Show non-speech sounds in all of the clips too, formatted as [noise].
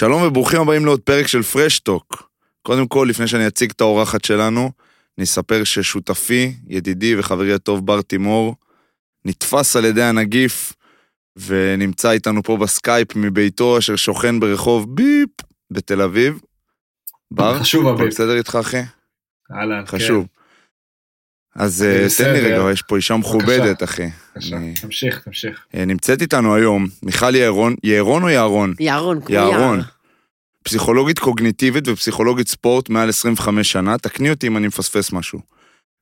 שלום וברוכים הבאים לעוד פרק של פרשטוק. קודם כל, לפני שאני אציג את האורחת שלנו, אני אספר ששותפי, ידידי וחברי הטוב בר תימור, נתפס על ידי הנגיף ונמצא איתנו פה בסקייפ מביתו אשר שוכן ברחוב ביפ בתל אביב. בר, חשוב אביב. בסדר איתך אחי? אהלן, חשוב. אז אה, תן לי. רגע, יש פה אישה מכובדת אחי. בבקשה, תמשיך, תמשיך. אה, נמצאת איתנו היום מיכל יערון, יערון או יערון? יערון, כמו יערון. יער. פסיכולוגית קוגניטיבית ופסיכולוגית ספורט מעל 25 שנה, תקני אותי אם אני מפספס משהו.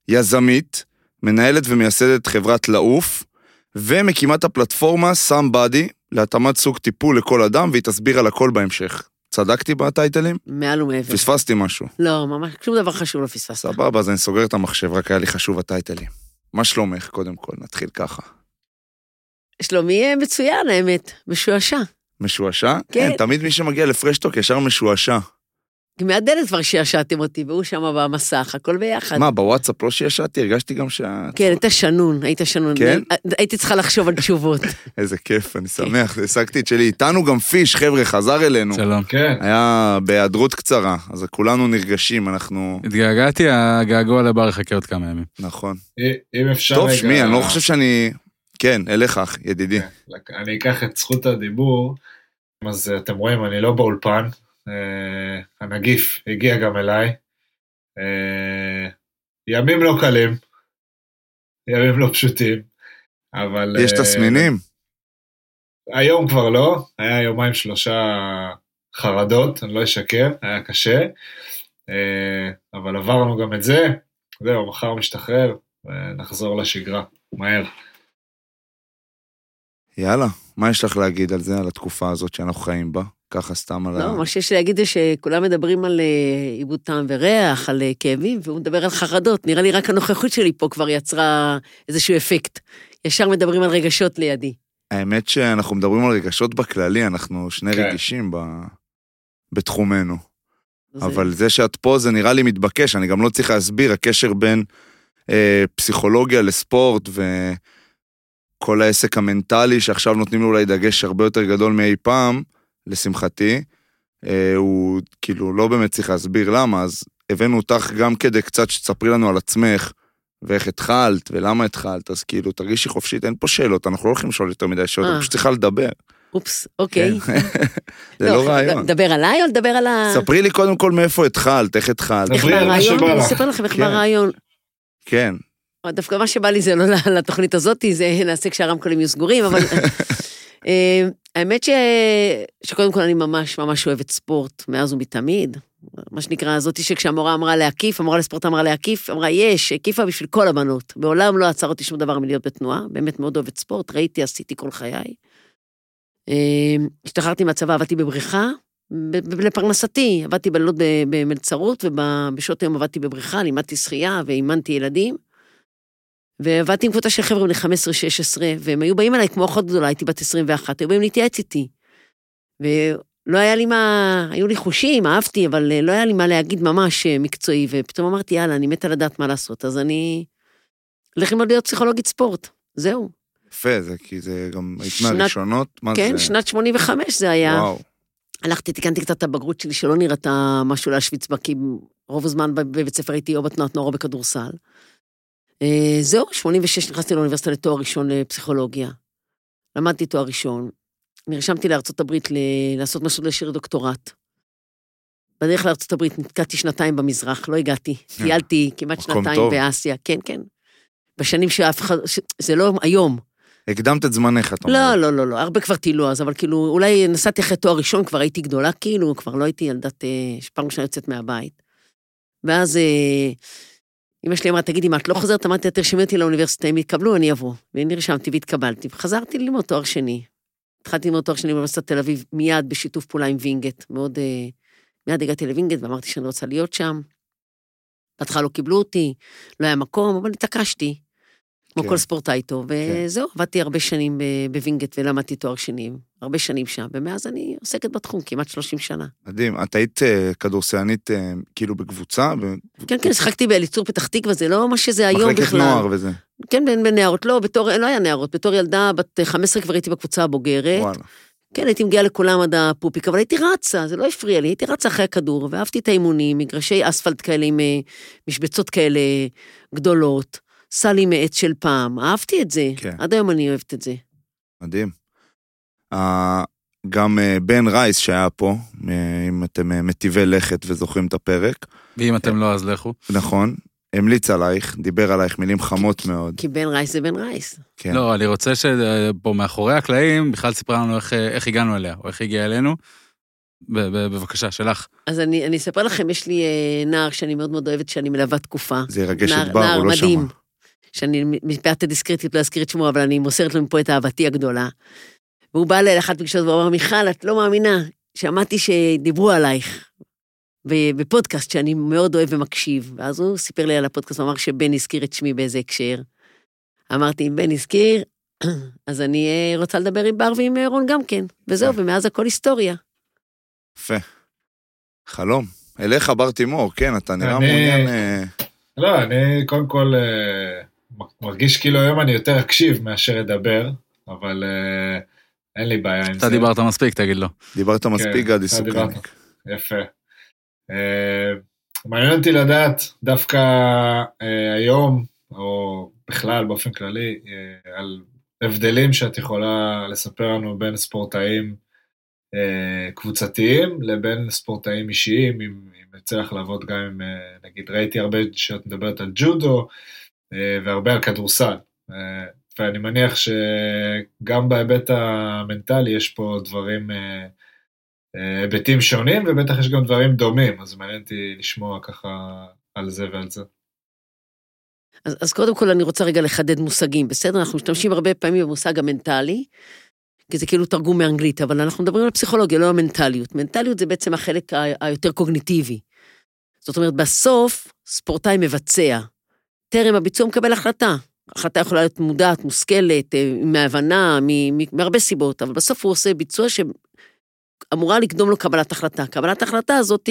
יזמית, מנהלת ומייסדת חברת לעוף, ומקימת הפלטפורמה Somebody להתאמת סוג טיפול לכל אדם, והיא תסביר על הכל בהמשך. צדקתי בטייטלים? מעל ומעבר. פספסתי משהו. לא, ממש, שום דבר חשוב לא פספסת. סבבה, אז אני סוגר את המחשב, רק היה לי חשוב הטייטלים. מה שלומך, קודם כל? נתחיל ככה. שלומי אה, מצוין, האמת, משועשע. משועשע? כן. תמיד מי שמגיע לפרשטוק ישר משועשע. מהדלת כבר שעשעתם אותי, והוא שם במסך, הכל ביחד. מה, בוואטסאפ לא שישעתי? הרגשתי גם שה... כן, היית שנון, היית שנון. כן? הייתי צריכה לחשוב על תשובות. [laughs] איזה כיף, אני שמח, השגתי את שלי. איתנו גם פיש, חבר'ה, חזר אלינו. שלום. כן, היה בהיעדרות קצרה, אז כולנו נרגשים, אנחנו... התגעגעתי, הגעגוע לבר יחכה עוד כמה ימים. נכון. אם- אם אפשר טוב. שמי, אני לא חושב שאני... כן, אליך, אח, ידידי. כן, אני אקח את זכות הדיבור. אז אה, אתם רואים, אני לא באולפן. אה, הנגיף הגיע גם אליי. אה, ימים לא קלים. ימים לא פשוטים. אבל... יש אה, תסמינים? היום כבר לא, היה יומיים שלושה חרדות, אני לא אשקר, היה קשה, אבל עברנו גם את זה, זהו, מחר משתחרר, ונחזור לשגרה, מהר. יאללה, מה יש לך להגיד על זה, על התקופה הזאת שאנחנו חיים בה? ככה סתם על ה... לא, מה שיש לי להגיד זה שכולם מדברים על אה, עיבוד טעם וריח, על אה, כאבים, והוא מדבר על חרדות. נראה לי רק הנוכחות שלי פה כבר יצרה איזשהו אפקט. ישר מדברים על רגשות לידי. האמת שאנחנו מדברים על רגשות בכללי, אנחנו שני כן. רגישים ב... בתחומנו. אז, אבל זה שאת פה זה נראה לי מתבקש, אני גם לא צריך להסביר, הקשר בין אה, פסיכולוגיה לספורט וכל העסק המנטלי שעכשיו נותנים לו אולי דגש הרבה יותר גדול מאי פעם, לשמחתי, אה, הוא כאילו לא באמת צריך להסביר למה, אז הבאנו אותך גם כדי קצת שתספרי לנו על עצמך. ואיך התחלת, ולמה התחלת, אז כאילו, תרגישי חופשית, אין פה שאלות, אנחנו לא הולכים לשאול יותר מדי שאלות, אה. אני פשוט צריכה לדבר. אופס, אוקיי. כן. [laughs] זה לא רעיון. לדבר עליי או לדבר על ה... ספרי לי קודם כל מאיפה התחלת, איך התחלת. איך? שבא אני. אספר לכם איך כן. בא הרעיון. כן. דווקא מה שבא לי זה לא לתוכנית הזאת, זה נעשה כשהרמקולים יהיו סגורים, אבל... [laughs] אה, האמת ש... שקודם כל אני ממש ממש אוהבת ספורט מאז ומתמיד. מה שנקרא, זאתי שכשהמורה אמרה להקיף, המורה לספורט אמרה להקיף, אמרה, יש, הקיפה בשביל כל הבנות. בעולם לא עצר אותי שום דבר מלהיות בתנועה, באמת מאוד אוהבת ספורט, ראיתי, עשיתי כל חיי. אה, השתחררתי מהצבא, עבדתי בבריכה, לפרנסתי, עבדתי בלילות במלצרות, ובשעות היום עבדתי בבריכה, לימדתי שחייה ואימנתי ילדים. ועבדתי עם קבוצה של חבר'ה בני 15-16, והם היו באים אליי כמו אחות גדולה, הייתי בת 21, היו באים להתייעץ איתי. ולא היה לי מה, היו לי חושים, אהבתי, אבל אה, לא היה לי מה להגיד ממש אה, מקצועי, ופתאום אמרתי, יאללה, אני מתה לדעת מה לעשות, אז אני הולך ללמוד להיות פסיכולוגית ספורט, זהו. יפה, זה כי זה גם היית שנת- מהראשונות, מה כן, זה? שנת 85 זה היה. וואו. הלכתי, תיקנתי קצת את הבגרות שלי, שלא נראתה משהו להשוויץ בה, כי רוב הזמן בבית ספר הייתי או בתנועת נוער או בכדורסל. אה, זהו, 86 נכנסתי לאוניברסיטה לתואר ראשון לפסיכולוגיה. למדתי תואר ראשון, נרשמתי לארצות הברית ל- לעשות מסלול לשיר דוקטורט. בדרך לארצות הברית נתקעתי שנתיים במזרח, לא הגעתי. טיילתי כמעט שנתיים טוב. באסיה, כן, כן. בשנים שאף אחד, ש- זה לא היום. הקדמת את זמנך, את לא, אומרת. לא, לא, לא, הרבה כבר טילו אז, אבל כאילו, אולי נסעתי אחרי תואר ראשון, כבר הייתי גדולה, כאילו, כבר לא הייתי ילדת, אה, שפעם ראשונה יוצאת מהבית. ואז אה, אמא שלי אמרה, תגידי, מה, את לא חוזרת? אמרתי, תרשמי אותי לאוניברסיטה, אם יתקבלו, אני אבוא. ונרשמתי והתקבלתי, וחזרתי ללמוד תואר שני. התחלתי ללמוד תואר שני באוניברסיטת תל אביב, מיד בשיתוף פעולה עם וינגייט. מאוד, אה, מיד הגעתי לווינגייט ואמרתי שאני רוצה להיות שם. בהתחלה לא קיבלו אותי, לא היה מקום, אבל התעקשתי. כמו כן. כל ספורטאי טוב, וזהו, עבדתי הרבה שנים ב- בווינגייט ולמדתי תואר שני, הרבה שנים שם, ומאז אני עוסקת בתחום, כמעט 30 שנה. מדהים. את היית אה, כדורסלנית אה, כאילו בקבוצה? ב- כן, כן, שיחקתי באליצור פתח תקווה, זה לא מה שזה היום מחלקת בכלל. נוער וזה. כן, בין בין נערות, לא, בתור, לא היה נערות, בתור ילדה בת 15 כבר הייתי בקבוצה הבוגרת. וואלה. כן, הייתי מגיעה לכולם עד הפופיק, אבל הייתי רצה, זה לא הפריע לי, הייתי רצה אחרי הכדור, ואהבתי את האימונים, מגרשי אספלט כאלה עם אה, משבצות כאלה גדולות, סלי מעץ של פעם, אהבתי את זה, כן. עד היום אני אוהבת את זה. מדהים. אה, גם אה, בן רייס שהיה פה, אה, אם אתם אה, מטיבי לכת וזוכרים את הפרק, ואם אתם לא, אז לכו. נכון, המליץ עלייך, דיבר עלייך מילים חמות מאוד. כי בן רייס זה בן רייס. כן. לא, אני רוצה שפה מאחורי הקלעים, בכלל סיפרה לנו איך, איך הגענו אליה, או איך הגיעה אלינו. ב- ב- בבקשה, שלך. אז אני, אני אספר לכם, יש לי נער שאני מאוד מאוד אוהבת, שאני מלווה תקופה. זה ירגש נער- את בר, נער הוא לא מדהים. שאני מפאת הדיסקרטיות לא אזכיר את שמו, אבל אני מוסרת לו מפה את אהבתי הגדולה. והוא בא אליי לאחת פגישות והוא אמר, מיכל, את לא מאמינה, שמעתי שדיברו עלייך בפודקאסט שאני מאוד אוהב ומקשיב. ואז הוא סיפר לי על הפודקאסט, הוא אמר שבן הזכיר את שמי באיזה הקשר. אמרתי, אם בן הזכיר, [clears throat] אז אני אה, רוצה לדבר עם בר ועם אה, רון גם כן. וזהו. ומאז הכל היסטוריה. יפה. חלום. אליך בר תימור, כן, אתה נראה אני- מעוניין... אה, לא, אני קודם כל מרגיש כאילו היום אני יותר אקשיב מאשר אדבר, אבל אה, אין לי בעיה עם זה. אתה דיברת מספיק, תגיד לו. דיברת מספיק, גדי. סוכניק. יפה. אה, מעניין אותי לדעת דווקא אה, היום, או בכלל באופן כללי, אה, על הבדלים שאת יכולה לספר לנו בין ספורטאים אה, קבוצתיים לבין ספורטאים אישיים, אם, אם יצא לך לעבוד גם עם, אה, נגיד ראיתי הרבה שאת מדברת על ג'ודו והרבה על כדורסל. אה, ואני מניח שגם בהיבט המנטלי יש פה דברים, אה, אה, היבטים שונים, ובטח יש גם דברים דומים, אז מעניין אותי לשמוע ככה על זה ועל זה. אז, אז קודם כל אני רוצה רגע לחדד מושגים, בסדר? אנחנו משתמשים הרבה פעמים במושג המנטלי, כי זה כאילו תרגום מאנגלית, אבל אנחנו מדברים על פסיכולוגיה, לא על מנטליות. מנטליות זה בעצם החלק היותר קוגניטיבי. זאת אומרת, בסוף ספורטאי מבצע. טרם הביצוע מקבל החלטה. החלטה יכולה להיות מודעת, מושכלת, אה, מהבנה, מהרבה סיבות, אבל בסוף הוא עושה ביצוע שאמורה לקדום לו קבלת החלטה. קבלת ההחלטה הזאת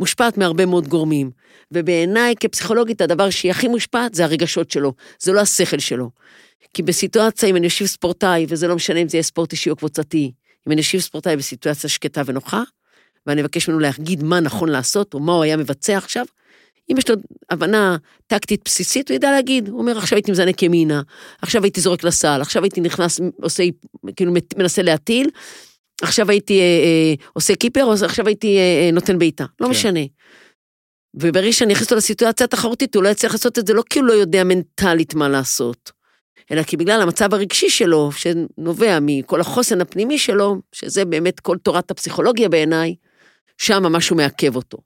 מושפעת מהרבה מאוד גורמים. ובעיניי, כפסיכולוגית, הדבר שהיא הכי מושפעת זה הרגשות שלו, זה לא השכל שלו. כי בסיטואציה, אם אני אושיב ספורטאי, וזה לא משנה אם זה יהיה ספורט אישי או קבוצתי, אם אני אושיב ספורטאי בסיטואציה שקטה ונוחה, ואני אבקש ממנו להגיד מה נכון לעשות, או מה הוא היה מבצע עכשיו, אם יש לו הבנה טקטית בסיסית, הוא ידע להגיד, הוא אומר, עכשיו הייתי מזנק ימינה, עכשיו הייתי זורק לסל, עכשיו הייתי נכנס, עושה, כאילו מנסה להטיל, עכשיו הייתי אה, אה, עושה קיפר, או עכשיו הייתי אה, אה, נותן בעיטה, לא כן. משנה. וברגע שאני אכניס אותו לסיטואציה התחרותית, הוא לא יצליח לעשות את זה לא כי הוא לא יודע מנטלית מה לעשות, אלא כי בגלל המצב הרגשי שלו, שנובע מכל החוסן הפנימי שלו, שזה באמת כל תורת הפסיכולוגיה בעיניי, שם משהו מעכב אותו.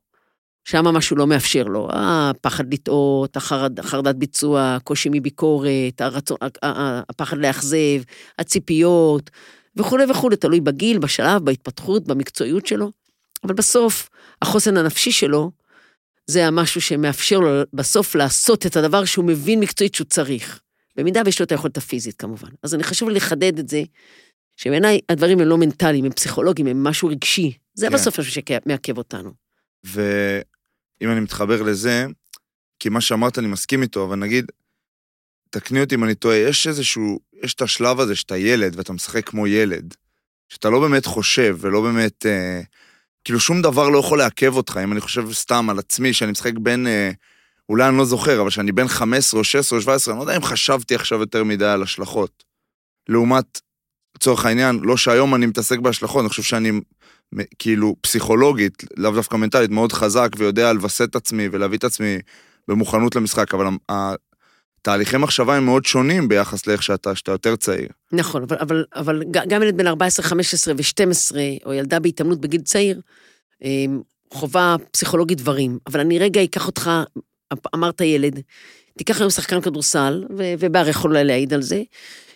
שם משהו לא מאפשר לו, הפחד לטעות, החרד, החרדת ביצוע, הקושי מביקורת, הרצון, הפחד לאכזב, הציפיות, וכולי וכולי, תלוי בגיל, בשלב, בהתפתחות, במקצועיות שלו. אבל בסוף, החוסן הנפשי שלו, זה המשהו שמאפשר לו בסוף לעשות את הדבר שהוא מבין מקצועית שהוא צריך. במידה ויש לו את היכולת הפיזית כמובן. אז אני חשוב לי לחדד את זה, שבעיניי הדברים הם לא מנטליים, הם פסיכולוגיים, הם משהו רגשי. זה כן. בסוף משהו שמעכב אותנו. ואם אני מתחבר לזה, כי מה שאמרת אני מסכים איתו, אבל נגיד, תקני אותי אם אני טועה, יש איזשהו, יש את השלב הזה שאתה ילד ואתה משחק כמו ילד, שאתה לא באמת חושב ולא באמת, אה, כאילו שום דבר לא יכול לעכב אותך, אם אני חושב סתם על עצמי, שאני משחק בין, אה, אולי אני לא זוכר, אבל שאני בן 15 או 16 או 17, אני לא יודע אם חשבתי עכשיו יותר מדי על השלכות. לעומת, לצורך העניין, לא שהיום אני מתעסק בהשלכות, אני חושב שאני כאילו פסיכולוגית, לאו דווקא מנטלית, מאוד חזק ויודע לווסת את עצמי ולהביא את עצמי במוכנות למשחק, אבל התהליכי מחשבה הם מאוד שונים ביחס לאיך שאתה, שאתה יותר צעיר. נכון, אבל, אבל, אבל גם ילד בן 14, 15 ו-12, או ילדה בהתעמלות בגיל צעיר, אמ, חובה פסיכולוגית דברים. אבל אני רגע אקח אותך, אמרת ילד, תיקח היום שחקן כדורסל, ו- ובר יכול להעיד על זה,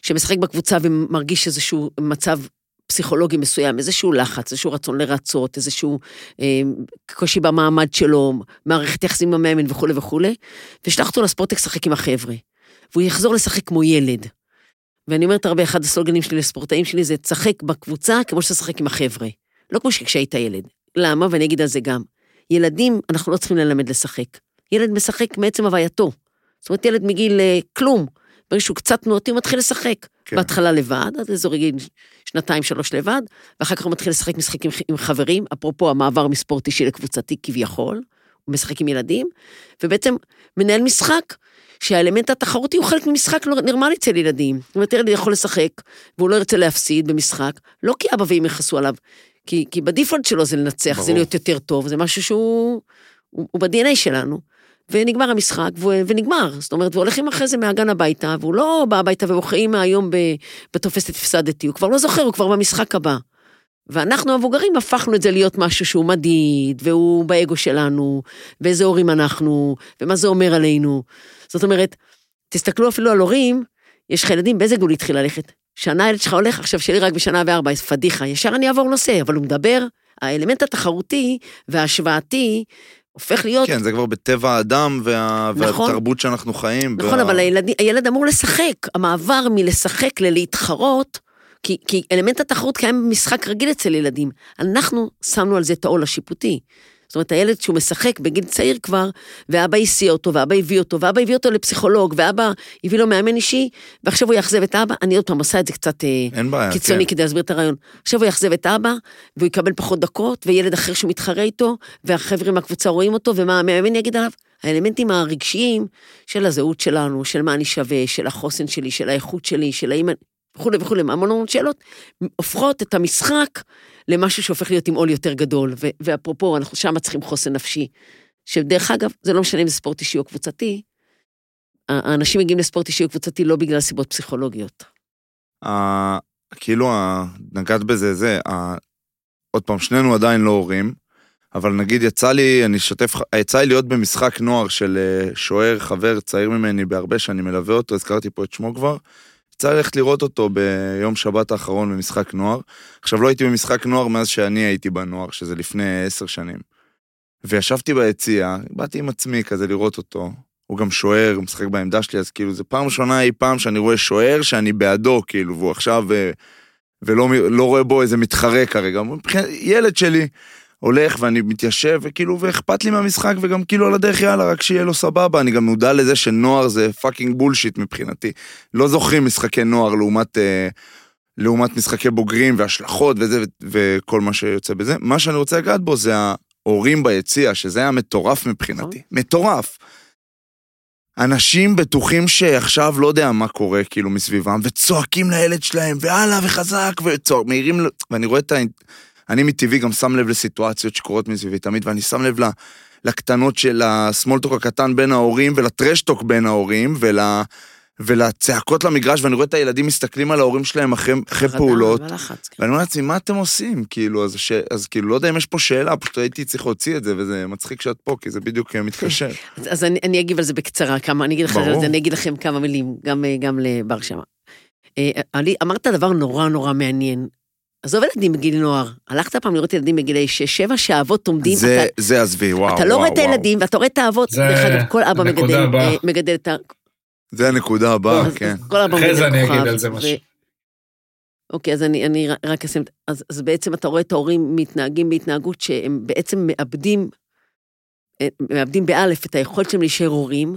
שמשחק בקבוצה ומרגיש איזשהו מצב פסיכולוגי מסוים, איזשהו לחץ, איזשהו רצון לרצות, איזשהו אה, קושי במעמד שלו, מערכת יחסים עם המאמן וכולי וכולי, ושלח אותו לספורט לשחק עם החבר'ה. והוא יחזור לשחק כמו ילד. ואני אומרת הרבה, אחד הסלוגנים שלי לספורטאים שלי זה, תשחק בקבוצה כמו שאתה שחק עם החבר'ה. לא כמו שכשהיית ילד. למה? ואני אגיד על זה גם. ילדים, אנחנו לא צריכים ללמד לשחק. ילד משחק מעצם הווייתו. זאת אומרת, ילד מגיל אה, כלום, ברגע שהוא קצת תנועתי, הוא מתחיל לשחק. כן. בהתחלה לבד, עד אזור גיל שנתיים, שלוש לבד, ואחר כך הוא מתחיל לשחק משחקים עם חברים, אפרופו המעבר מספורט אישי לקבוצתי כביכול, הוא משחק עם ילדים, ובעצם מנהל משחק שהאלמנט התחרותי הוא חלק ממשחק נורמלי אצל ילדים. זאת אומרת, ילד יכול לשחק, והוא לא ירצה להפסיד במשחק, לא כי אבא ואמא יכעסו עליו, כי, כי בדיפולט שלו זה לנצח, ברור. זה להיות יותר טוב, זה משהו שהוא הוא, הוא ב-DNA שלנו. ונגמר המשחק, ו- ונגמר. זאת אומרת, והולכים אחרי זה מהגן הביתה, והוא לא בא הביתה ובוכה, אמא, היום בתופסת הפסדתי, הוא כבר לא זוכר, הוא כבר במשחק הבא. ואנחנו המבוגרים הפכנו את זה להיות משהו שהוא מדיד, והוא באגו שלנו, ואיזה הורים אנחנו, ומה זה אומר עלינו. זאת אומרת, תסתכלו אפילו על הורים, יש לך ילדים, באיזה גול התחיל ללכת? שנה הילד שלך הולך, עכשיו שלי רק בשנה וארבע, אז פדיחה, ישר אני אעבור נושא, אבל הוא מדבר, האלמנט התחרותי וההשוואתי הופך להיות... כן, זה כבר בטבע האדם וה... נכון. והתרבות שאנחנו חיים. נכון, וה- אבל הילד, הילד אמור לשחק. המעבר מלשחק ללהתחרות, כי, כי אלמנט התחרות קיים במשחק רגיל אצל ילדים. אנחנו שמנו על זה את העול השיפוטי. זאת אומרת, הילד שהוא משחק בגיל צעיר כבר, ואבא הסיע אותו, ואבא הביא אותו, ואבא הביא אותו לפסיכולוג, ואבא הביא לו מאמן אישי, ועכשיו הוא יאכזב את אבא. אני עוד פעם עושה את זה קצת אה, בעיה, קיצוני כן. כדי להסביר את הרעיון. עכשיו הוא יאכזב את אבא, והוא יקבל פחות דקות, וילד אחר שהוא מתחרה איתו, והחבר'ה מהקבוצה רואים אותו, ומה המאמן יגיד עליו? האלמנטים הרגשיים של הזהות שלנו, של מה אני שווה, של החוסן שלי, של האיכות שלי, של האם... אני- וכולי וכולי, המון המון שאלות, הופכות את המשחק למשהו שהופך להיות עם עול יותר גדול. ו- ואפרופו, אנחנו שם צריכים חוסן נפשי. שדרך אגב, זה לא משנה אם זה ספורט אישי או קבוצתי, האנשים מגיעים לספורט אישי או קבוצתי לא בגלל סיבות פסיכולוגיות. כאילו, נגעת בזה, זה, עוד פעם, שנינו עדיין לא הורים, אבל נגיד יצא לי, אני אשתף, יצא לי להיות במשחק נוער של אה, שוער, חבר צעיר ממני בהרבה שאני מלווה אותו, הזכרתי פה את שמו כבר. יצא ללכת לראות אותו ביום שבת האחרון במשחק נוער. עכשיו, לא הייתי במשחק נוער מאז שאני הייתי בנוער, שזה לפני עשר שנים. וישבתי ביציע, באתי עם עצמי כזה לראות אותו. הוא גם שוער, הוא משחק בעמדה שלי, אז כאילו, זו פעם ראשונה אי פעם שאני רואה שוער שאני בעדו, כאילו, והוא עכשיו, אה, ולא לא רואה בו איזה מתחרה כרגע. ילד שלי הולך ואני מתיישב, וכאילו, ואכפת לי מהמשחק, וגם כאילו על הדרך, יאללה, רק שיהיה לו סבבה. אני גם מודע לזה שנוער זה fucking bullshit מבחינתי. לא זוכרים משחקי נוער לעומת... אה, לעומת משחקי בוגרים והשלכות וזה וכל מה שיוצא בזה. מה שאני רוצה לגעת בו זה ההורים ביציע, שזה היה מטורף מבחינתי. מטורף. אנשים בטוחים שעכשיו לא יודע מה קורה כאילו מסביבם, וצועקים לילד שלהם, והלאה וחזק, וצועק, מעירים, לו- ואני רואה את ה... אני מטבעי גם שם לב לסיטואציות שקורות מסביבי תמיד, ואני שם לב ל... לקטנות של הסמולטוק הקטן בין ההורים ולטרשטוק בין ההורים ול... ולצעקות למגרש, ואני רואה את הילדים מסתכלים על ההורים שלהם אחרי, אחרי פעולות, ולחץ, כן. ואני אומר לעצמי, מה אתם עושים? כאילו, אז, ש... אז כאילו, לא יודע אם יש פה שאלה, פשוט הייתי צריך להוציא את זה, וזה מצחיק שאת פה, כי זה בדיוק אה, מתקשר. [laughs] אז, אז אני, אני אגיב על זה בקצרה, כמה, אני אגיד לך אני אגיד לכם כמה מילים, גם, אה, גם לבר שמה. אה, אמרת דבר נורא נורא מעניין. עזוב ילדים בגיל נוער, הלכת פעם לראות ילדים בגילי 6-7 שהאבות עומדים, זה, אתה, זה עזבי, וואו, אתה לא וואו, רואה את. הילדים ואתה רואה את האבות, זה דרך אגב, כל אבא מגדל. אה, מגדל את ה... זה הנקודה הבאה, אז- כן. כל אבא אחרי מגדל זה אני כוכב, אגיד על זה משהו. אוקיי, אז אני, אני רק אשים, אז, אז בעצם אתה רואה את ההורים מתנהגים בהתנהגות שהם בעצם מאבדים, אה, מאבדים באלף את היכולת שלהם להישאר הורים,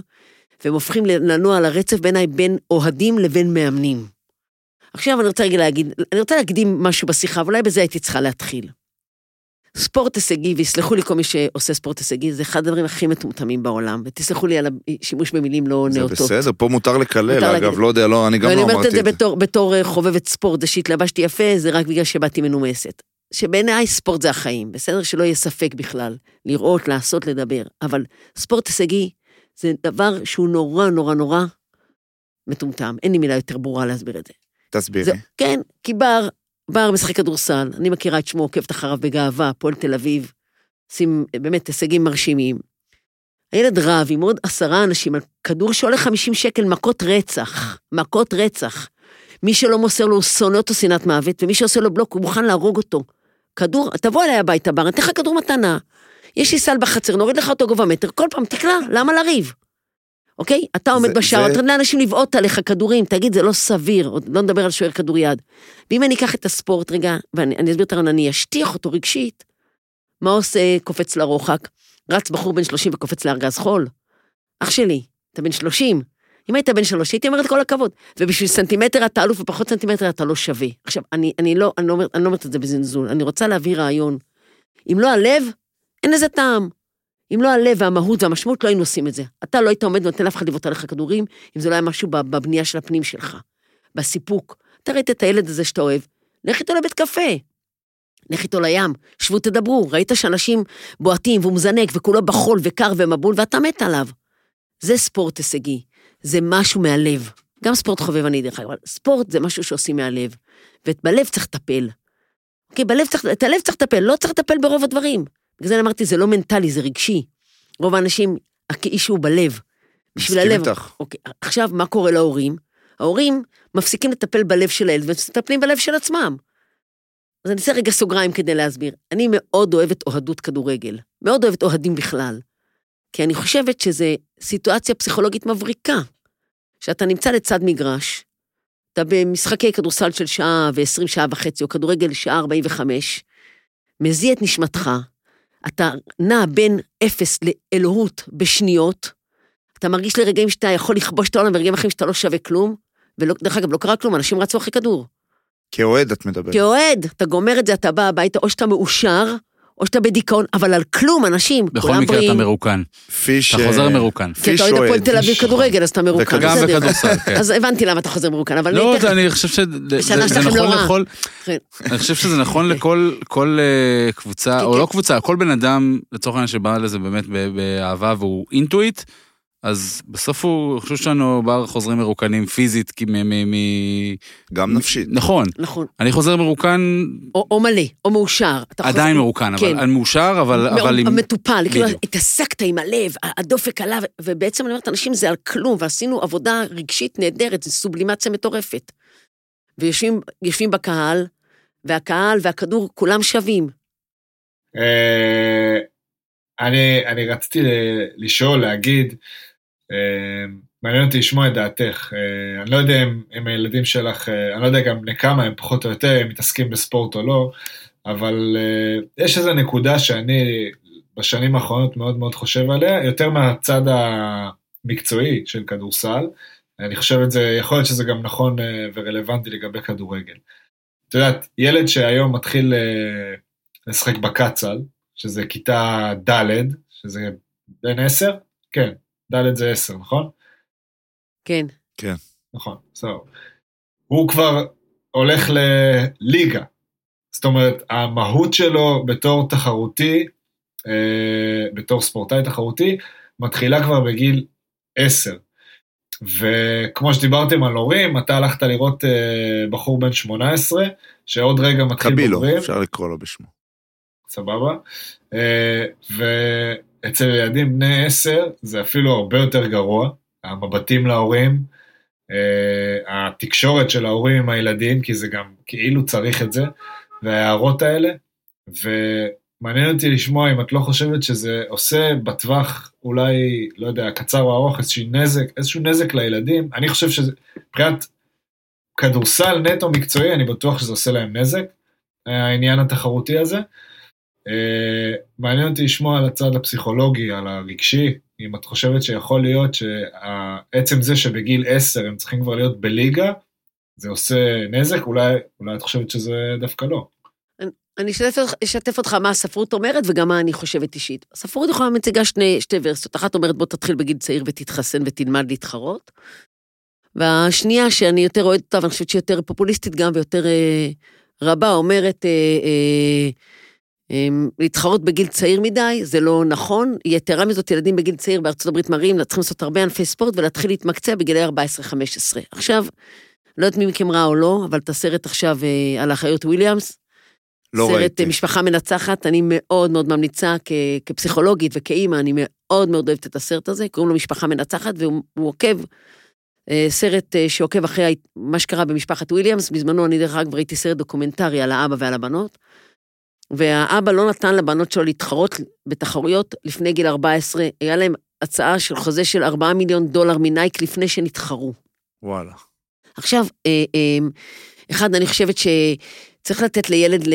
והם הופכים לנוע על הרצף בעיניי בין אוהדים לבין מאמנים. עכשיו אני רוצה רגע להגיד, אני רוצה להקדים משהו בשיחה, ואולי בזה הייתי צריכה להתחיל. ספורט הישגי, ויסלחו לי כל מי שעושה ספורט הישגי, זה אחד הדברים הכי מטומטמים בעולם, ותסלחו לי על השימוש במילים לא זה נאותות. בסדר, פה מותר לקלל, מותר אגב, להגיד. לא יודע, לא, אני גם לא אומרת אמרתי את זה בתור, בתור אה, חובבת ספורט, זה שהתלבשתי יפה, זה רק בגלל שבאתי מנומסת. שבעיניי ספורט זה החיים, בסדר? שלא יהיה ספק בכלל. לראות, לעשות, לדבר. אבל ספורט הישגי זה דבר שהוא נורא נורא נורא מטומטם. אין לי מילה יותר ברורה להסביר את זה. תסבירי. זה כן, כי בר, בר משחק כדורסל, אני מכירה את שמו, עוקבת אחריו בגאווה, הפועל תל אביב, עושים באמת הישגים מרשימים. הילד רב עם עוד עשרה אנשים על כדור שעולה 50 שקל, מכות רצח, מכות רצח. מי שלא מוסר לו, הוא שונא אותו שנאת מוות, ומי שעושה לו בלוק, הוא מוכן להרוג אותו. כדור, תבוא אליי הביתה, בר, אני אתן לך כדור מתנה. יש לי סל בחצר, נוריד לך אותו גובה מטר, כל פעם תקלע, למה לריב? אוקיי? אתה עומד זה- בשער, זה- נותן לאנשים לבעוט עליך כדורים, תגיד, זה לא סביר, לא נדבר על שוער כדוריד. ואם אני אקח את הספורט רגע, ואני אני אסביר את הרעיון, אני אשטיח אותו רגשית, מה עושה קופץ לרוחק? רץ בחור בן 30 וקופץ לארגז חול? אח שלי, אתה בן 30, אם היית בן שלוש, הייתי אומרת כל הכבוד. ובשביל סנטימטר אתה אלוף ופחות סנטימטר אתה לא שווה. עכשיו, אני, אני, לא, אני, לא, אומרת- אני לא אומרת את זה בזלזול, אני רוצה להביא רעיון. אם לא הלב, אין לזה טעם. אם לא הלב והמהות והמשמעות, לא היינו עושים את זה. אתה לא היית עומד ונותן לאף אחד לבעוט עליך כדורים, אם זה לא היה משהו בבנייה של הפנים שלך, בסיפוק. אתה ראית את הילד הזה שאתה אוהב, לך איתו לבית קפה. לך איתו לים, שבו תדברו, ראית שאנשים בועטים והוא מזנק וכולו בחול וקר ומבול ואתה מת עליו. זה ספורט הישגי, זה משהו מהלב. גם ספורט חובבני דרך אגב, ספורט זה משהו שעושים מהלב. ובלב צריך לטפל. אוקיי, בלב צריך, את הלב צריך לטפל, לא צריך לטפל ברוב הדברים. בגלל זה אמרתי, זה לא מנטלי, זה רגשי. רוב האנשים, הכאיש הוא בלב. בשביל מסכים הלב. איתך. אוקיי, עכשיו, מה קורה להורים? ההורים מפסיקים לטפל בלב של הילד ומטפלים בלב של עצמם. אז אני אעשה רגע סוגריים כדי להסביר. אני מאוד אוהבת אוהדות כדורגל, מאוד אוהבת אוהדים בכלל. כי אני חושבת שזו סיטואציה פסיכולוגית מבריקה. שאתה נמצא לצד מגרש, אתה במשחקי כדורסל של שעה ועשרים שעה וחצי, או כדורגל שעה ארבעים וחמש, מזיע את נשמתך, אתה נע בין אפס לאלוהות בשניות, אתה מרגיש לרגעים שאתה יכול לכבוש את העולם, ורגעים אחרים שאתה לא שווה כלום, ודרך אגב, לא קרה כלום, אנשים רצו אחרי כדור. כאוהד את מדברת. כאוהד, אתה גומר את זה, אתה בא הביתה, או שאתה מאושר, או שאתה בדיכאון, אבל על כלום, אנשים, בכל כולם מקרה אתה בריאים. מרוקן. פיש... אתה חוזר אה, מרוקן. כי אתה אוהד הפועל תל אביב. כדורגל, אז אתה מרוקן. גם. בכדורסל, כן. אז הבנתי למה אתה חוזר מרוקן, אבל לא, אני חושב שזה נכון רעה. לכל... כן. אני חושב שזה נכון לכל כל, אה, קבוצה, כן, או כן. לא קבוצה, כל בן אדם, לצורך העניין שבא לזה באמת באהבה והוא אינטואיט, אז בסוף הוא, אני חושב שלנו בר חוזרים מרוקנים פיזית, כי מ... מ- מ- גם נפשית. נכון, נכון. אני חוזר מרוקן, או או מלא, או מאושר. אתה חוזר- עדיין מרוקן, כן. אבל מאושר, אבל אבל עם... מטופל, כאילו. התעסקת עם הלב, הדופק עלה, ו- ובעצם אני אומרת, אנשים זה על כלום, ועשינו עבודה רגשית נהדרת, זו סובלימציה מטורפת. ויושבים יושבים בקהל, והקהל והכדור, כולם שווים. אה, אני, אני רציתי ל- לשאול, להגיד, מעניין אותי לשמוע את דעתך. אה, אני לא יודע אם, הילדים שלך, אה, אני לא יודע גם לכמה הם פחות או יותר, מתעסקים בספורט או לא, אבל אה, יש איזו נקודה שאני בשנים האחרונות מאוד מאוד חושב עליה, יותר מהצד המקצועי של כדורסל. אני חושב את זה, יכול להיות שזה גם נכון ורלוונטי לגבי כדורגל. את יודעת, ילד שהיום מתחיל לשחק בקצ"ל, שזה כיתה ד', שזה בין עשר? כן, ד' זה עשר, נכון? כן. נכון, זהו. הוא כבר הולך לליגה. זאת אומרת, המהות שלו בתור תחרותי, אה, בתור ספורטאי תחרותי, מתחילה כבר בגיל עשר. וכמו שדיברתם על הורים, אתה הלכת לראות אה, בחור בן 18, שעוד רגע מתחיל קבילו. בוגרים. אפשר לקרוא לו בשמו. סבבה? אה, ואצל ילדים בני עשר זה אפילו הרבה יותר גרוע, המבטים להורים, אה, התקשורת של ההורים עם הילדים, כי זה גם כאילו צריך את זה, וההערות האלה, ומעניין אותי לשמוע אם את לא חושבת שזה עושה בטווח אולי, לא יודע, קצר או ארוך, איזשהו נזק, איזשהו נזק לילדים, אני חושב שזה, מבחינת כדורסל נטו מקצועי, אני בטוח שזה עושה להם נזק, העניין התחרותי הזה. אה, מעניין אותי לשמוע על הצד הפסיכולוגי, על הרגשי, אם את חושבת שיכול להיות שעצם זה שבגיל 10 הם צריכים כבר להיות בליגה, זה עושה נזק, אולי, אולי את חושבת שזה דווקא לא. אני אשתף, אותך- מה הספרות אומרת וגם מה אני חושבת אישית. הספרות יכולה מציגה שני, שתי ורסיות. אחת אומרת בוא תתחיל בגיל צעיר ותתחסן ותלמד להתחרות. והשנייה שאני יותר אוהדת אותה ואני חושבת שהיא יותר פופוליסטית גם ויותר אה, רבה, אומרת אה, אה, להתחרות בגיל צעיר מדי, זה לא נכון. יתרה מזאת, ילדים בגיל צעיר בארצות הברית מראים, צריכים לעשות הרבה ענפי ספורט ולהתחיל להתמקצע בגילי 14-15. עכשיו, לא יודעת מי מכם ראה או לא, אבל את הסרט עכשיו אה, על האחיות וויליאמס, לא סרט ראיתי. אה, משפחה מנצחת, אני מאוד מאוד ממליצה כ- כפסיכולוגית וכאימא, אני מאוד מאוד אוהבת את הסרט הזה, קוראים לו משפחה מנצחת, והוא הוא עוקב, אה, סרט שעוקב אחרי מה שקרה במשפחת וויליאמס, בזמנו אני דרך אגב ראיתי סרט דוקומנטרי על האבא ועל הבנות, והאבא לא נתן לבנות שלו להתחרות בתחרויות לפני גיל 14, היה להם הצעה של חוזה של 4 מיליון דולר מנייק לפני שנתחרו. וואלה. עכשיו, אה, אה, אחד, אני חושבת שצריך לתת לילד, ל...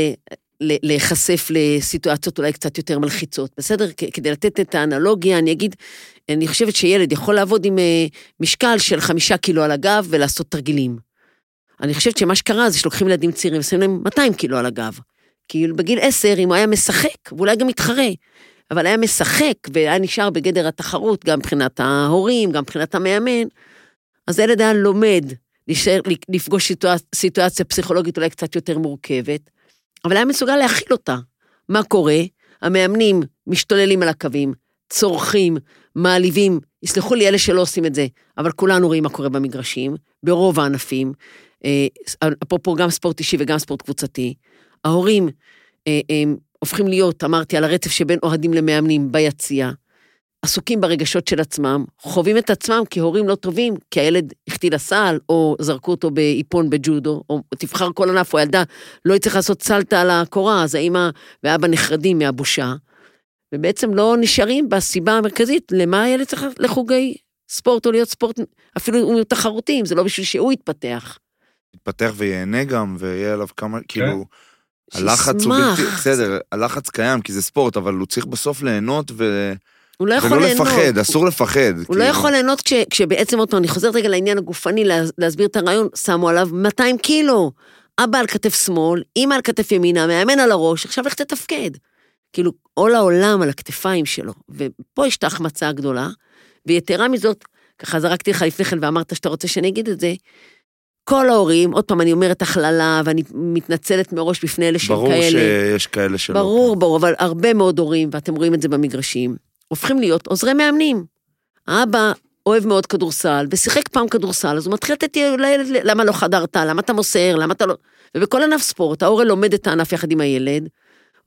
להיחשף לסיטואציות אולי קצת יותר מלחיצות, בסדר? כדי לתת את האנלוגיה, אני אגיד, אני חושבת שילד יכול לעבוד עם אה, משקל של חמישה קילו על הגב ולעשות תרגילים. אני חושבת שמה שקרה זה שלוקחים ילדים צעירים ושמים להם 200 קילו על הגב. כי בגיל 10, אם הוא היה משחק, ואולי גם מתחרה, אבל היה משחק והיה נשאר בגדר התחרות, גם מבחינת ההורים, גם מבחינת המאמן, אז הילד היה לומד להישאר, לפגוש סיטואצ... סיטואציה פסיכולוגית אולי קצת יותר מורכבת, אבל היה מסוגל להכיל אותה. מה קורה? המאמנים משתוללים על הקווים, צורכים, מעליבים, יסלחו לי אלה שלא עושים את זה, אבל כולנו רואים מה קורה במגרשים, ברוב הענפים, אה, אפרופו גם ספורט אישי וגם ספורט קבוצתי. ההורים אה, הם הופכים להיות, אמרתי, על הרצף שבין אוהדים למאמנים ביציע, עסוקים ברגשות של עצמם, חווים את עצמם כהורים לא טובים, כי הילד החטיא לסל, או זרקו אותו באיפון בג'ודו, או תבחר כל ענף, או הילדה לא יצטרך לעשות סלטה על הקורה, אז האמא ואבא נחרדים מהבושה, ובעצם לא נשארים בסיבה המרכזית למה הילד צריך לחוגי ספורט או להיות ספורט, אפילו תחרותי, אם זה לא בשביל שהוא יתפתח. יתפתח וייהנה גם, ויהיה עליו כמה, כאילו, הלחץ הוא. בלתי, בסדר, הלחץ קיים כי זה ספורט, אבל הוא צריך בסוף ליהנות ו... הוא לא יכול ולא ליהנות. לפחד, אסור לפחד. הוא לא יכול ליהנות כש, כשבעצם אותו, אני חוזרת רגע לעניין הגופני, לה, להסביר את הרעיון, שמו עליו 200 קילו. אבא על כתף שמאל, אמא על כתף ימינה, מאמן על הראש, עכשיו לך תתפקד. כאילו, עול העולם על הכתפיים שלו. ופה יש את ההחמצה הגדולה, ויתרה מזאת, ככה זרקתי לך לפני כן ואמרת שאתה רוצה שאני אגיד את זה, כל ההורים, עוד פעם, אני אומרת הכללה, ואני מתנצלת מראש בפני אלה שהם ברור כאלה. שיש כאלה שלא. ברור, ברור, אבל הרבה מאוד הורים, ואתם רואים את זה במגרשים, הופכים להיות עוזרי מאמנים. האבא אוהב מאוד כדורסל, ושיחק פעם כדורסל, אז הוא מתחיל לתת לילד, למה לא חדרת, למה אתה מוסר, למה אתה לא... ובכל ענף ספורט, ההורה לומד את הענף יחד עם הילד,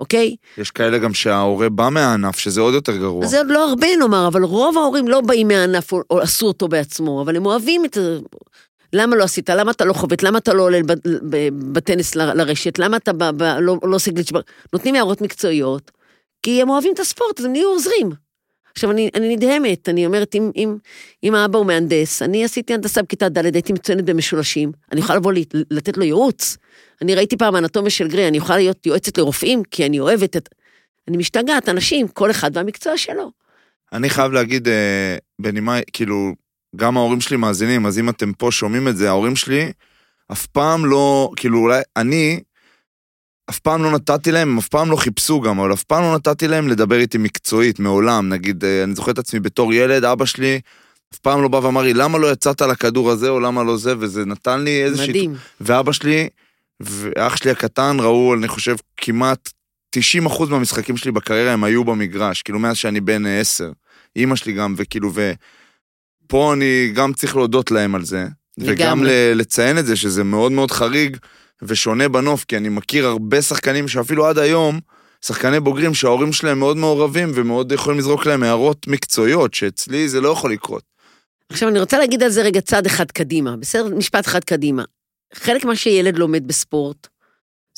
אוקיי? יש כאלה גם שההורה בא מהענף, שזה עוד יותר גרוע. זה עוד לא הרבה נאמר, אבל רוב ההורים לא באים מהענף או, או עשו אותו בעצמו, אבל הם אוהבים את זה. למה לא עשית? למה אתה לא חובט? למה אתה לא עולה בטניס לרשת? למה אתה ב- ב- לא, לא עושה גליץ'? ב- נותנים הערות מקצועיות, כי הם אוהבים את הספורט, אז הם נהיו עוזרים. עכשיו, אני, אני נדהמת, אני אומרת, אם, אם, אם האבא הוא מהנדס, אני עשיתי הנדסה בכיתה ד', הייתי מצוינת במשולשים, אני יכולה לבוא לי, לתת לו ייעוץ. אני ראיתי פעם אנטומיה של גרי, אני יכולה להיות יועצת לרופאים, כי אני אוהבת את... אני משתגעת, אנשים, כל אחד והמקצוע שלו. אני חייב להגיד, אה, בנימה, כאילו, גם ההורים שלי מאזינים, אז אם אתם פה שומעים את זה, ההורים שלי אף פעם לא, כאילו, אולי, אני, אף פעם לא נתתי להם, הם אף פעם לא חיפשו גם, אבל אף פעם לא נתתי להם לדבר איתי מקצועית, מעולם. נגיד, אה, אני זוכר את עצמי בתור ילד, אבא שלי אף פעם לא בא ואמר לי, למה לא יצאת לכדור הזה, או למה לא זה, וזה נתן לי איזושהי... מדהים. ואבא שלי ואח שלי הקטן ראו, אני חושב, כמעט 90% מהמשחקים שלי בקריירה הם היו במגרש, כאילו מאז שאני בן אה, עשר. אימא שלי גם, וכאילו, ופה אני גם צריך להודות להם על זה. וגם לגמרי. ל- לציין את זה, שזה מאוד מאוד חריג ושונה בנוף, כי אני מכיר הרבה שחקנים שאפילו עד היום, שחקני בוגרים שההורים שלהם מאוד מעורבים ומאוד יכולים לזרוק להם הערות מקצועיות, שאצלי זה לא יכול לקרות. עכשיו, אני רוצה להגיד על זה רגע צעד אחד קדימה, בסדר? משפט אחד קדימה. חלק מה שילד לומד בספורט,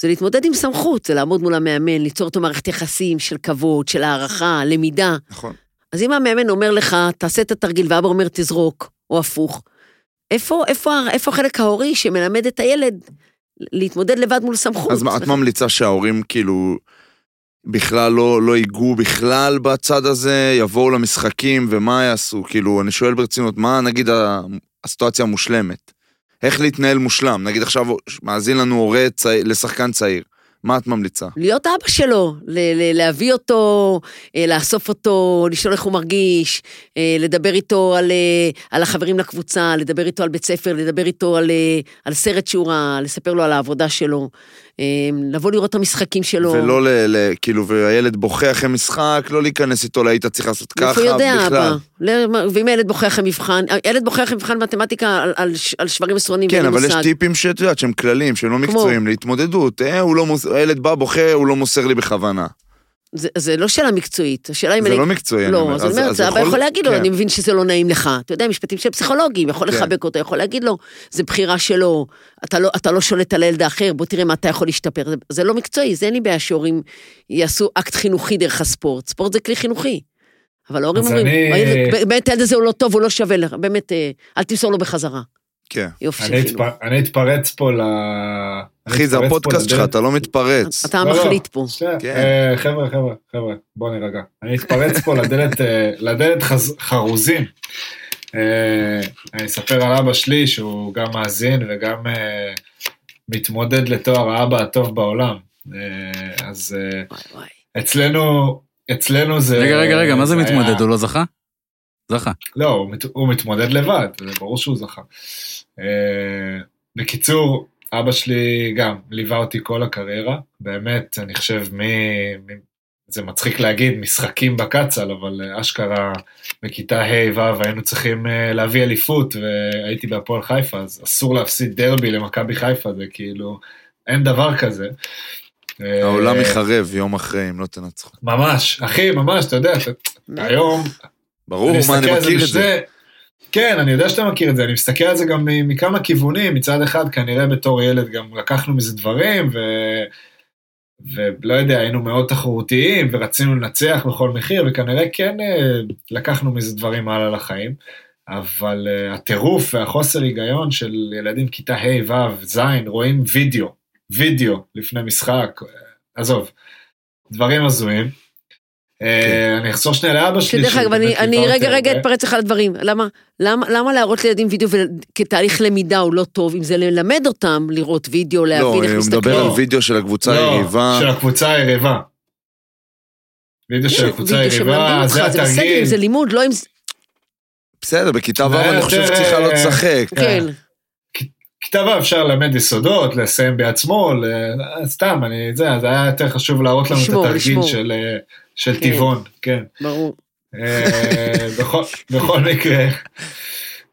זה להתמודד עם סמכות, זה לעמוד מול המאמן, ליצור איתו מערכת יחסים של כבוד, של הערכה, למידה. נכון. אז אם המאמן אומר לך, תעשה את התרגיל, ואבא אומר, תזרוק, או הפוך, איפה, איפה, איפה החלק ההורי שמלמד את הילד להתמודד לבד מול סמכות? אז מה, את ממליצה שההורים כאילו בכלל לא, לא ייגעו בכלל בצד הזה, יבואו למשחקים ומה יעשו? כאילו, אני שואל ברצינות, מה נגיד הסיטואציה המושלמת? איך להתנהל מושלם? נגיד עכשיו מאזין לנו הורה צעיר, לשחקן צעיר, מה את ממליצה? להיות אבא שלו, ל- ל- להביא אותו, אה, לאסוף אותו, לשאול איך הוא מרגיש, אה, לדבר איתו על, אה, על החברים לקבוצה, לדבר איתו על בית ספר, לדבר איתו על, על סרט שהוא ראה, לספר לו על העבודה שלו, לבוא לראות את המשחקים שלו. ולא ל, ל... כאילו, והילד בוכה אחרי משחק, לא להיכנס איתו, היית צריך לעשות ככה, איפה יודע בכלל. אבא? ואם הילד בוכה אחרי מבחן, ילד בוכה אחרי מבחן מתמטיקה על, על, על שברים עשרונים, כן, אבל יש מושג. טיפים שאת יודעת שהם כלליים, שהם לא מקצועיים, להתמודדות. אה, הוא לא מוס... הילד בא, בוכה, הוא לא מוסר לי בכוונה. זה, זה לא שאלה מקצועית, השאלה אם זה אני... לא מקצועי, אני לא, אומר. אז אני אומרת, אז זה אבא יכול להגיד לו, כן. אני מבין שזה לא נעים לך. אתה יודע, משפטים של פסיכולוגים, יכול כן. לחבק אותו, יכול להגיד לו, זה בחירה שלו, אתה לא, אתה לא שולט על הילד האחר, בוא תראה מה אתה יכול להשתפר. זה, זה לא מקצועי, זה אין לי בעיה שהורים יעשו אקט חינוכי דרך הספורט. ספורט זה כלי חינוכי. אבל ההורים אומרים, אני- "הילד- באמת הילד הזה הוא לא טוב, הוא לא שווה לך, באמת, אה, אל תמסור לו בחזרה. כן. יופי של. אתפ- אני אתפרץ פה ל... אחי, זה הפודקאסט שלך, אתה לא מתפרץ. אתה לא, לא. מחליט פה. כן. אה, חבר'ה, חבר'ה, חבר'ה, בואו נירגע. אני אתפרץ פה לדלת, אה, חרוזים. אה, אני אספר על אבא שלי, שהוא גם מאזין וגם מתמודד לתואר האבא הטוב בעולם. אז. אצלנו, אצלנו זה... רגע, רגע, רגע, מה זה מתמודד? הוא לא זכה? זכה. לא, הוא, מת, הוא מתמודד לבד, זה ברור שהוא זכה. Uh, בקיצור, אבא שלי גם ליווה אותי כל הקריירה, באמת, אני חושב, מ... מ זה מצחיק להגיד משחקים בקצ"ל, אבל אה, אשכרה בכיתה ה'-ו' היינו צריכים אה, להביא אליפות, והייתי בהפועל חיפה, אז אסור להפסיד דרבי למכבי חיפה, זה כאילו, אין דבר כזה. העולם יחרב יום אחרי אם לא תנצחו. ממש, אחי, ממש, אתה יודע, היום, ברור, מה, אני מסתכל על מכיר את זה. בשני- כן, אני יודע שאתה מכיר את זה, אני מסתכל על זה גם מכמה כיוונים, מצד אחד כנראה בתור ילד גם לקחנו מזה דברים, ו... ולא יודע, היינו מאוד תחרותיים ורצינו לנצח בכל מחיר, וכנראה כן אה, לקחנו מזה דברים הלאה לחיים, אבל אה, הטירוף והחוסר היגיון של ילדים כיתה ה', ו', ז', רואים וידאו, וידאו לפני משחק, אה, עזוב, דברים הזויים. אה, אני אחזור שנייה לאבא שלי. שדרך אגב, אני, רגע, רגע. אתפרץ לך לדברים. למה, למה, למה להראות לילדים וידאו כתהליך למידה הוא לא טוב? אם זה ללמד אותם לראות וידאו, לא, להבין איך הוא מדבר מסתכלים. על לא. וידאו של הקבוצה לא, היריבה. של הקבוצה היריבה. וידאו של כן, הקבוצה היריבה, זה התרגיל. זה לימוד, לא אם. בסדר, בכיתה ו' אני חושב יותר, שצריכה לא אה, לשחק. כן. כתב ו' אפשר ללמד יסודות, לסיים בעצמו, סתם, אני, זה, זה היה יותר חשוב להראות לנו את התרגיל. של, אה, של כן. טבעון, כן. ברור. אה, בכל, בכל מקרה,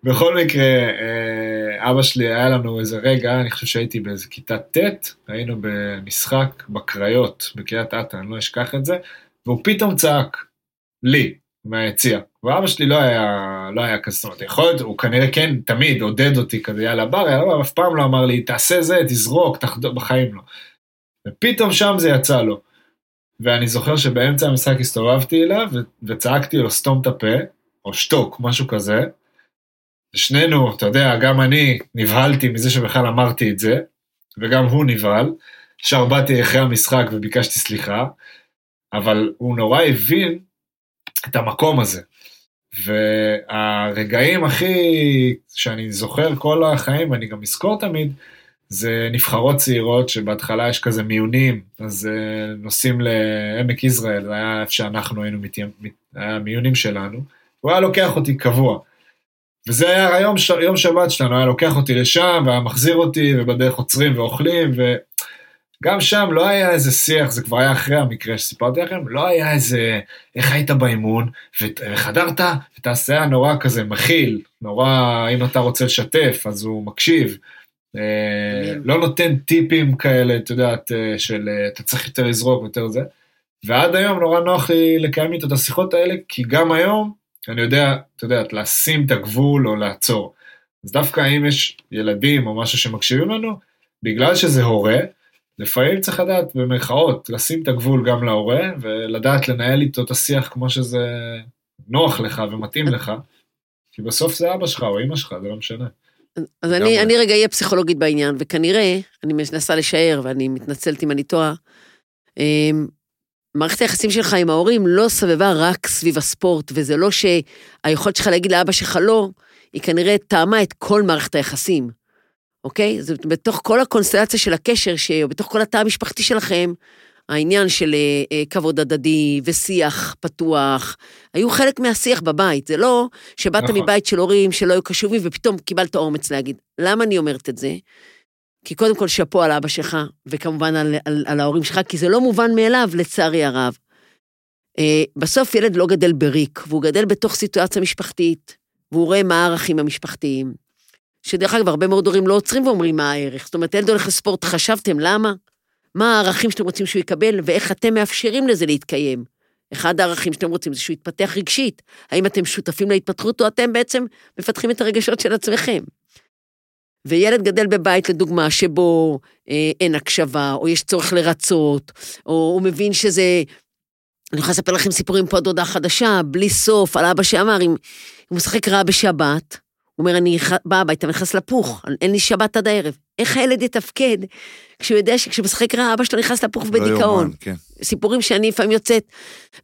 בכל מקרה, אה, אבא שלי, היה לנו איזה רגע, אני חושב שהייתי באיזה כיתה ט', היינו במשחק בקריות, בקריית אתא, אני לא אשכח את זה, והוא פתאום צעק, לי, מהיציע. ואבא שלי לא היה, לא היה כזה, זאת אומרת, יכול להיות, הוא כנראה כן, תמיד עודד אותי כזה, יאללה בר, יאללה בר, אף פעם לא אמר לי, תעשה זה, תזרוק, תחדור, בחיים לא. ופתאום שם זה יצא לו. ואני זוכר שבאמצע המשחק הסתובבתי אליו וצעקתי לו סתום את הפה, או שתוק, משהו כזה. ושנינו, אתה יודע, גם אני נבהלתי מזה שבכלל אמרתי את זה, וגם הוא נבהל. ישר באתי אחרי המשחק וביקשתי סליחה, אבל הוא נורא הבין את המקום הזה. והרגעים הכי שאני זוכר כל החיים, ואני גם אזכור תמיד, זה נבחרות צעירות שבהתחלה יש כזה מיונים, אז uh, נוסעים לעמק יזרעאל, זה היה איפה שאנחנו היינו, מתיימ... מת... היה המיונים שלנו, הוא היה לוקח אותי קבוע. וזה היה יום, ש... יום שבת שלנו, היה לוקח אותי לשם, והיה מחזיר אותי, ובדרך עוצרים ואוכלים, וגם שם לא היה איזה שיח, זה כבר היה אחרי המקרה שסיפרתי לכם, לא היה איזה, איך היית באימון. וחדרת, ותעשה נורא כזה מכיל, נורא, אם אתה רוצה לשתף, אז הוא מקשיב. אה, לא נותן טיפים כאלה, את יודעת, אה, של אה, אתה צריך יותר לזרוק ויותר זה. ועד היום נורא נוח לי לקיים איתו את השיחות האלה, כי גם היום אני יודע, אתה יודע, לשים את הגבול או לעצור. אז דווקא אם יש ילדים או משהו שמקשיבים לנו, בגלל שזה הורה, לפעמים צריך לדעת במרכאות, לשים את הגבול גם להורה, ולדעת לנהל איתו את השיח כמו שזה נוח לך ומתאים לך, כי בסוף זה אבא שלך או אמא שלך, זה לא משנה. אז. אני, אני רגע אהיה פסיכולוגית בעניין, וכנראה, אני מנסה לשער, ואני מתנצלת אם אני טועה, אמ, מערכת היחסים שלך עם ההורים לא סבבה רק סביב הספורט, וזה לא שהיכולת שלך להגיד לאבא שלך לא, היא כנראה טעמה את כל מערכת היחסים, אוקיי? זאת בתוך כל הקונסטלציה של הקשר, ש- או בתוך כל התא המשפחתי שלכם, העניין של אה, אה, כבוד הדדי ושיח פתוח, היו חלק מהשיח בבית. זה לא שבאת נכון. מבית של הורים שלא היו קשובים ופתאום קיבלת אומץ להגיד. למה אני אומרת את זה? כי קודם כל שאפו על אבא שלך, וכמובן על, על, על ההורים שלך, כי זה לא מובן מאליו, לצערי הרב. אה, בסוף ילד לא גדל בריק, והוא גדל בתוך סיטואציה משפחתית, והוא רואה מה הערכים המשפחתיים. שדרך אגב, הרבה מאוד הורים לא עוצרים ואומרים מה הערך. זאת אומרת, ילד הולך לספורט, חשבתם למה? מה הערכים שאתם רוצים שהוא יקבל, ואיך אתם מאפשרים לזה להתקיים. אחד הערכים שאתם רוצים זה שהוא יתפתח רגשית. האם אתם שותפים להתפתחות, או אתם בעצם מפתחים את הרגשות של עצמכם. וילד גדל בבית, לדוגמה, שבו אה, אין הקשבה, או יש צורך לרצות, או הוא מבין שזה... אני יכולה לספר לכם סיפורים פה עד הודעה חדשה, בלי סוף, על אבא שאמר, אם הוא משחק רע בשבת, הוא אומר, אני בא הביתה, נכנס לפוך, אין לי שבת עד הערב. איך הילד יתפקד כשהוא יודע שכשהוא משחק רע, אבא שלו נכנס לפוך לא בדיכאון? כן. סיפורים שאני לפעמים יוצאת,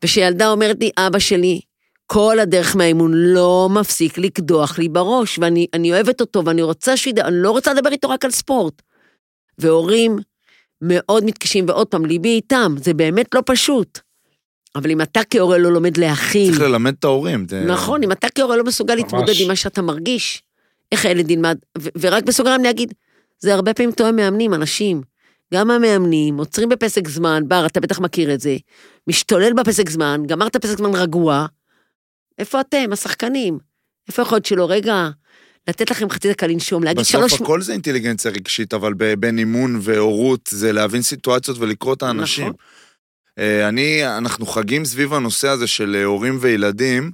ושילדה אומרת לי, אבא שלי, כל הדרך מהאימון לא מפסיק לקדוח לי בראש, ואני אני אוהבת אותו, ואני רוצה שהוא ידע, אני לא רוצה לדבר איתו רק על ספורט. והורים מאוד מתקשים, ועוד פעם, ליבי איתם, זה באמת לא פשוט. אבל אם אתה כהורה לא לומד להכיל, צריך ללמד את ההורים. זה- נכון, אם אתה כהורה לא מסוגל ממש. להתמודד עם מה שאתה מרגיש, איך הילד ילמד, ו- ורק בסוגריים להגיד, זה הרבה פעמים תואם מאמנים, אנשים. גם המאמנים עוצרים בפסק זמן, בר, אתה בטח מכיר את זה, משתולל בפסק זמן, גמרת פסק זמן רגוע, איפה אתם, השחקנים? איפה יכול להיות שלא, רגע, לתת לכם חצי דקה לנשום, להגיד בסוף שלוש... הכל זה אינטליגנציה רגשית, אבל בין אימון והורות זה להבין סיטואציות ולקרוא את האנשים. נכון. אה, אני, אנחנו חגים סביב הנושא הזה של אה, הורים וילדים.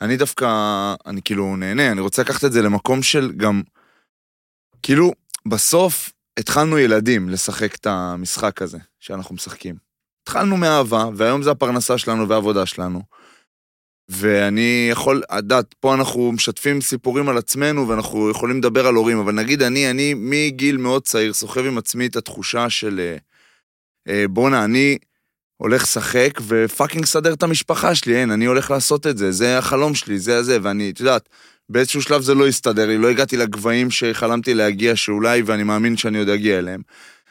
אני דווקא, אני כאילו נהנה, אני רוצה לקחת את זה למקום של גם, כאילו, בסוף התחלנו ילדים לשחק את המשחק הזה שאנחנו משחקים. התחלנו מאהבה, והיום זה הפרנסה שלנו והעבודה שלנו. ואני יכול, את יודעת, פה אנחנו משתפים סיפורים על עצמנו ואנחנו יכולים לדבר על הורים, אבל נגיד אני, אני מגיל מאוד צעיר סוחב עם עצמי את התחושה של אה, בואנה, אני הולך לשחק ו fucking סדר את המשפחה שלי, אין, אני הולך לעשות את זה, זה החלום שלי, זה הזה, ואני, את יודעת, באיזשהו שלב זה לא הסתדר לי, לא הגעתי לגבהים שחלמתי להגיע, שאולי, ואני מאמין שאני עוד אגיע אליהם.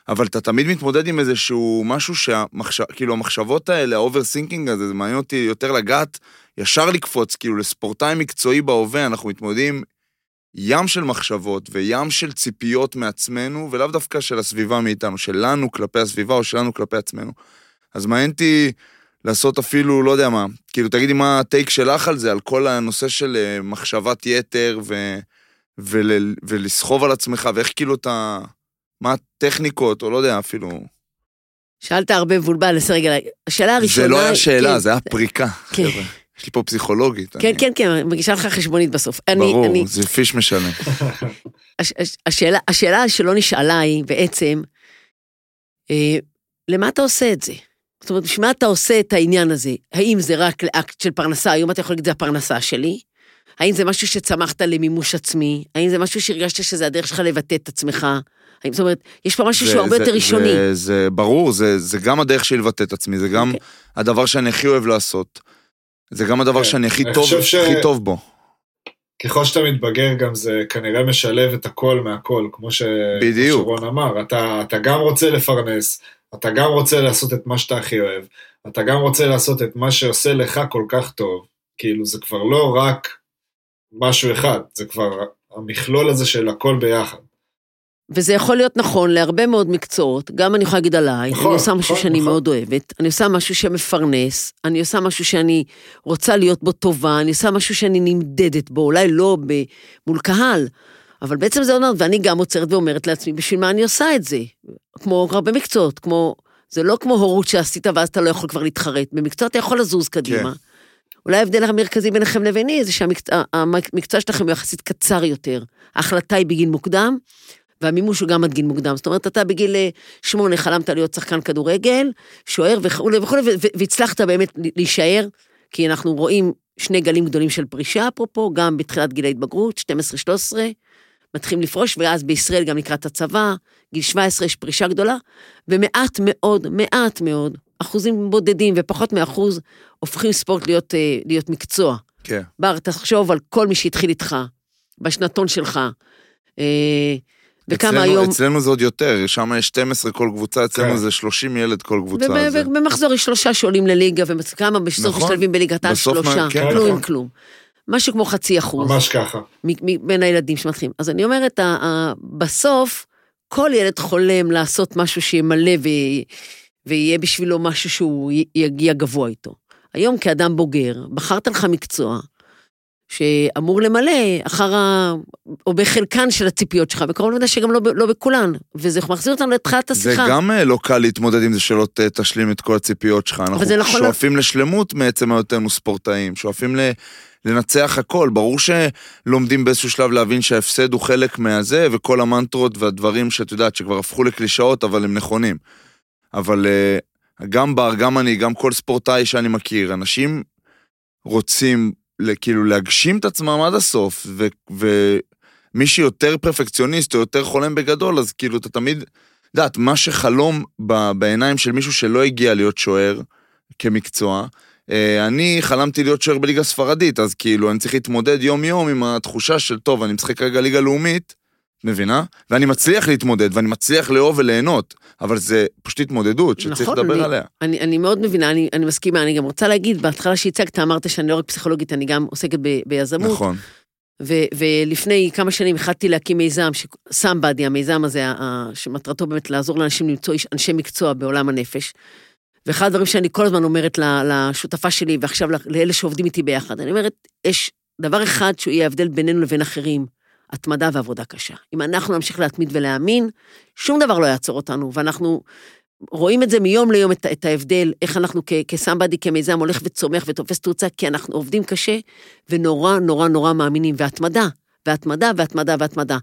אבל אתה תמיד מתמודד עם איזשהו משהו שהמחשב, כאילו המחשבות האלה, ה overthinking הזה, זה מעניין אותי יותר לגעת, ישר לקפוץ, כאילו לספורטאי מקצועי בהווה, אנחנו מתמודדים ים של מחשבות וים של ציפיות מעצמנו, ולאו דווקא של הסביבה מאיתנו, שלנו כלפי הסביבה או שלנו כלפי עצמנו. אז מעניין אותי לעשות אפילו, לא יודע מה, כאילו תגידי מה הטייק שלך על זה, על כל הנושא של אה, מחשבת יתר ו... ול... ולסחוב על עצמך, ואיך כאילו אתה... מה הטכניקות, או לא יודע, אפילו... שאלת הרבה מבולבל, אז רגע, השאלה הראשונה... זה לא היה שאלה, כן, זה היה פריקה, כן. חבר'ה. [laughs] יש לי פה פסיכולוגית. כן, אני- כן, כן, אני מגישה לך חשבונית בסוף. אני, ברור, אני, זה פיש משלם. [laughs] הש, הש, השאלה, השאלה שלא נשאלה היא בעצם, אה, למה אתה עושה את זה? זאת אומרת, בשביל מה אתה עושה את העניין הזה? האם זה רק לאקט של פרנסה? היום אתה יכול להגיד, זה הפרנסה שלי? האם זה משהו שצמחת למימוש עצמי? האם זה משהו שהרגשת שזה הדרך שלך לבטא את עצמך? האם, זאת אומרת, יש פה משהו זה- שהוא הרבה זה- יותר ראשוני. זה, זה ברור, זה, זה גם הדרך שלי לבטא את עצמי, זה גם אוקיי. הדבר שאני הכי אוהב לעשות. זה גם הדבר כן, שאני הכי טוב, חושב ש- הכי טוב בו. ככל שאתה מתבגר גם זה כנראה משלב את הכל מהכל, כמו ש- בדיוק. שרון אמר, אתה, אתה גם רוצה לפרנס, אתה גם רוצה לעשות את מה שאתה הכי אוהב, אתה גם רוצה לעשות את מה שעושה לך כל כך טוב, כאילו זה כבר לא רק משהו אחד, זה כבר המכלול הזה של הכל ביחד. וזה יכול להיות נכון להרבה מאוד מקצועות, גם אני יכולה להגיד עליי, נכון, אני עושה משהו נכון, שאני נכון. מאוד אוהבת, אני עושה משהו שמפרנס, אני עושה משהו שאני רוצה להיות בו טובה, אני עושה משהו שאני נמדדת בו, אולי לא ב- מול קהל, אבל בעצם זה אומר, ואני גם עוצרת ואומרת לעצמי, בשביל מה אני עושה את זה? כמו הרבה מקצועות, כמו, זה לא כמו הורות שעשית ואז אתה לא יכול כבר להתחרט, במקצוע אתה יכול לזוז קדימה. כן. אולי ההבדל המרכזי ביניכם לביני זה שהמקצוע שלכם הוא יחסית קצר יותר. ההחלטה היא בגיל מוקדם, והמימוש הוא גם עד גיל מוקדם. זאת אומרת, אתה בגיל אה, שמונה חלמת להיות שחקן כדורגל, שוער וכולי וכולי, והצלחת באמת להישאר, כי אנחנו רואים שני גלים גדולים של פרישה, אפרופו, גם בתחילת גיל ההתבגרות, 12-13, מתחילים לפרוש, ואז בישראל גם לקראת הצבא, גיל 17 יש פרישה גדולה, ומעט מאוד, מעט מאוד, אחוזים בודדים ופחות מאחוז, הופכים ספורט להיות, אה, להיות מקצוע. כן. בר, תחשוב על כל מי שהתחיל איתך, בשנתון שלך. אה, וכמה אצלנו, היום... אצלנו זה עוד יותר, שם יש 12 כל קבוצה, אצלנו כן. זה 30 ילד כל קבוצה. ובמחזור יש שלושה שעולים לליגה, וכמה בסוף נכון. משתלבים בליגת העל שלושה, כן, כלום נכון. כלום. משהו כמו חצי אחוז. ממש ככה. מ- מ- בין הילדים שמתחילים. אז אני אומרת, בסוף, כל ילד חולם לעשות משהו שימלא ו... ויהיה בשבילו משהו שהוא יגיע גבוה איתו. היום כאדם בוגר, בחרת לך מקצוע שאמור למלא אחר ה... או בחלקן של הציפיות שלך, וקרוב לוודא שגם לא, לא בכולן. וזה מחזיר אותנו לתחילת זה השיחה. גם אה, לא קל להתמודד עם זה שלא תשלים את כל הציפיות שלך. אנחנו זה נכון- שואפים לשלמות מעצם היותנו ספורטאים, שואפים ל... לנצח הכל. ברור שלומדים באיזשהו שלב להבין שההפסד הוא חלק מהזה, וכל המנטרות והדברים שאת יודעת, שכבר הפכו לקלישאות, אבל הם נכונים. אבל אה, גם בר, גם אני, גם כל ספורטאי שאני מכיר, אנשים רוצים כאילו להגשים את עצמם עד הסוף, ו- ומי שיותר פרפקציוניסט או יותר חולם בגדול, אז כאילו אתה תמיד, יודעת, מה שחלום בעיניים של מישהו שלא הגיע להיות שוער כמקצוע, אני חלמתי להיות שוער בליגה ספרדית, אז כאילו אני צריך להתמודד יום-יום עם התחושה של, טוב, אני משחק רגע ליגה לאומית, מבינה? ואני מצליח להתמודד, ואני מצליח לאהוב וליהנות, אבל זה פשוט התמודדות שצריך נכון, לדבר אני- עליה. אני, אני מאוד מבינה, אני, אני מסכימה, אני גם רוצה להגיד, בהתחלה שהצגת, אמרת שאני לא רק פסיכולוגית, אני גם עוסקת ב, ביזמות. נכון. ו, ולפני כמה שנים החלטתי להקים מיזם, סאמבדי, המיזם הזה, שמטרתו באמת לעזור לאנשים למצוא אנשי מקצוע בעולם הנפש. ואחד הדברים שאני כל הזמן אומרת לשותפה שלי, ועכשיו לאלה שעובדים איתי ביחד, אני אומרת, יש דבר אחד שהוא יהיה ההבדל בינינו לבין אחרים, התמדה ועבודה קשה. אם אנחנו נמשיך להתמיד ולהאמין, שום דבר לא יעצור אותנו, ואנחנו רואים את זה מיום ליום, את, את ההבדל, איך אנחנו כסמבדי, כמיזם, הולך וצומח ותופס תאוצה, כי אנחנו עובדים קשה, ונורא נורא נורא מאמינים, והתמדה, והתמדה, והתמדה, והתמדה.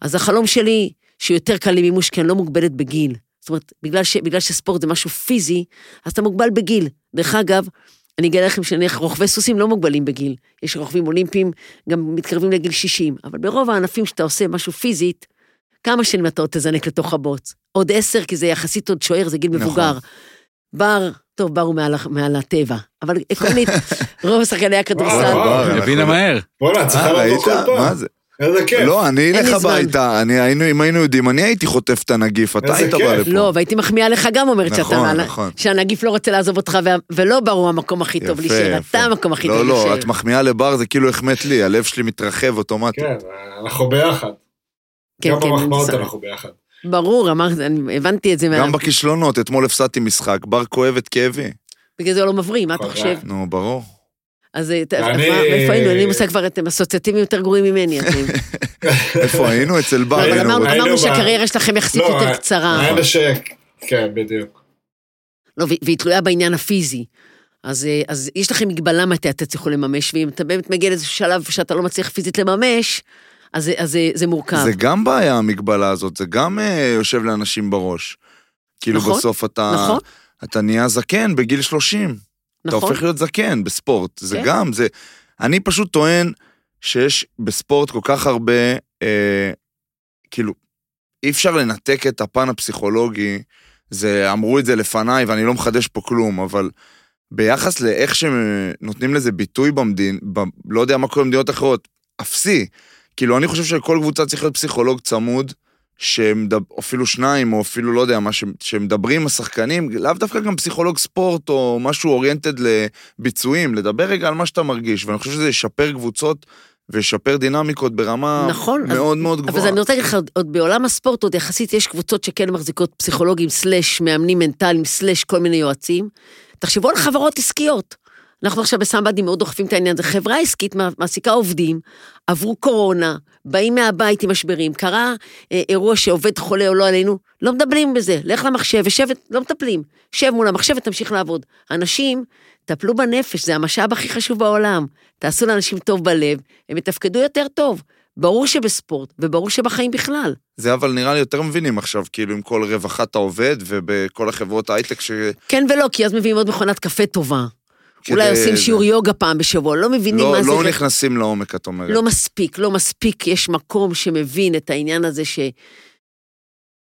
אז החלום שלי, שיותר קל למימוש, כי אני לא מוגבלת בגיל. זאת אומרת, בגלל, ש, בגלל שספורט זה משהו פיזי, אז אתה מוגבל בגיל. דרך אגב, אני אגלה לכם שנניח רוכבי סוסים לא מוגבלים בגיל. יש רוכבים אולימפיים, גם מתקרבים לגיל 60, אבל ברוב הענפים שאתה עושה משהו פיזית, כמה שנים אתה עוד תזנק לתוך הבוץ? עוד עשר, כי זה יחסית עוד שוער, זה גיל נכון. מבוגר. בר, טוב, בר הוא מעל, מעל הטבע, אבל עקרונית, [laughs] רוב שחקני הכדורסל, וואו, וואו. הבינה מהר. בואנה, צריכה אה, לבוא ראית? כל פעם. מה זה? איזה כיף. לא, אני אין אלך זמן. הביתה, אני היינו, אם היינו יודעים, אני הייתי חוטף את הנגיף, אתה איזה היית כיף. בא לפה. לא, והייתי מחמיאה לך גם אומרת שאתה, נכון, מעל- נכון. שהנגיף לא רוצה לעזוב אותך, וה- ולא בר הוא המקום הכי טוב להישאר. אתה המקום הכי לא, טוב לא, להישאר. את מחמיאה לבר זה כאילו החמאת לי, הלב שלי מתרחב אוטומטית. כן, אנחנו ביחד. כן, גם כן, במחמאות אנחנו ביחד. ברור, אמרתי, אני הבנתי את זה, מה- גם בכישלונות, אתמול הפסדתי משחק, בר כואב את כאבי. בגלל זה הוא לא מבריא, מה אתה. חושב? נו, ברור. אז אה, מאיפה היינו? אני עושה כבר, אתם אסוציאטיביים יותר גרועים ממני, אתם. [laughs] איפה היינו? אצל בר. היינו- אמרנו שהקריירה שלכם יחסית לא, יותר ה- קצרה. כן, בדיוק. לא, והיא- תלויה בעניין הפיזי. אז, אה, אז יש לכם מגבלה מתי אתם תצליחו לממש, ואם אתה באמת מגיע לאיזשהו שלב שאתה לא מצליח פיזית לממש, אז, זה- אז זה, זה מורכב. זה גם בעיה, המגבלה הזאת, זה גם אה, יושב לאנשים בראש. כאילו נכון, בסוף אתה, נכון, אתה נהיה זקן בגיל 30. אתה נכון. הופך להיות זקן בספורט. זה כן. גם, זה... אני פשוט טוען שיש בספורט כל כך הרבה, אה, כאילו, אי אפשר לנתק את הפן הפסיכולוגי, זה, אמרו את זה לפניי ואני לא מחדש פה כלום, אבל ביחס לאיך שנותנים לזה ביטוי במדין, ב, לא יודע מה קורה במדינות אחרות, אפסי. כאילו, אני חושב שלכל קבוצה צריך להיות פסיכולוג צמוד, שמדבר, אפילו שניים, או אפילו לא יודע מה, ש- שמדברים עם השחקנים, לאו דווקא גם פסיכולוג ספורט או משהו אוריינטד לביצועים, לדבר רגע על מה שאתה מרגיש, ואני חושב שזה ישפר קבוצות וישפר דינמיקות ברמה נכון, אז- מאוד מאוד אבל גבוהה. אז אני רוצה להגיד לך, עוד- בעולם הספורט, עוד יחסית יש קבוצות שכן מחזיקות פסיכולוגים, סלאש מאמנים מנטליים, סלאש כל מיני יועצים. תחשבו על חברות עסקיות. אנחנו עכשיו בסמבדי מאוד דוחפים את העניין הזה. חברה עסקית מע- מעסיקה עובדים, עברו קורונה, באים מהבית עם משברים, קרה אה, אירוע שעובד חולה או לא עלינו, לא מדברים בזה. לך למחשב, ושב, לא מטפלים. שב מול המחשב ותמשיך לעבוד. אנשים, טפלו בנפש, זה המשאב הכי חשוב בעולם. תעשו לאנשים טוב בלב, הם יתפקדו יותר טוב. ברור שבספורט, וברור שבחיים בכלל. זה אבל נראה לי יותר מבינים עכשיו, כאילו, עם כל רווחת העובד ובכל החברות הייטק ש... כן ולא, כי אז מביאים עוד מכונת קפה טובה. אולי כדי- עושים שיעור יוגה פעם בשבוע, לא מבינים לא, מה זה. לא נכנסים לעומק, את אומרת. לא מספיק, לא מספיק, יש מקום שמבין את העניין הזה ש...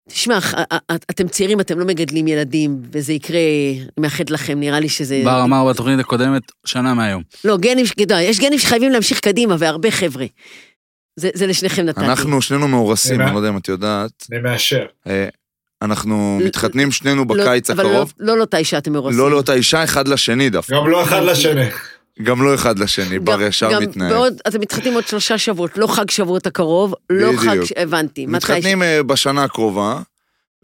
תשמע, ח- א- א- אתם צעירים, אתם לא מגדלים ילדים, וזה יקרה, אני מאחלת לכם, נראה לי שזה... בר אמר בתוכנית הקודמת, שנה מהיום. לא, גנים, יש גנים שחייבים להמשיך קדימה, והרבה חבר'ה. זה, זה לשניכם נתתי. אנחנו שנינו מאורסים. אני לא יודע אם את יודעת. אני מאשר. אנחנו לא- מתחתנים שנינו לא- בקיץ אבל הקרוב. לא, לא לאותה אישה אתם מרוסים. לא לאותה אישה, אחד לשני דווקא. גם לא אחד לשני. גם לא אחד לשני, בר ישר מתנהג. בעוד, אתם מתחתנים עוד שלושה שבועות, לא חג שבועות הקרוב, לא. חג, הבנתי. מתחתנים אה, בשנה הקרובה,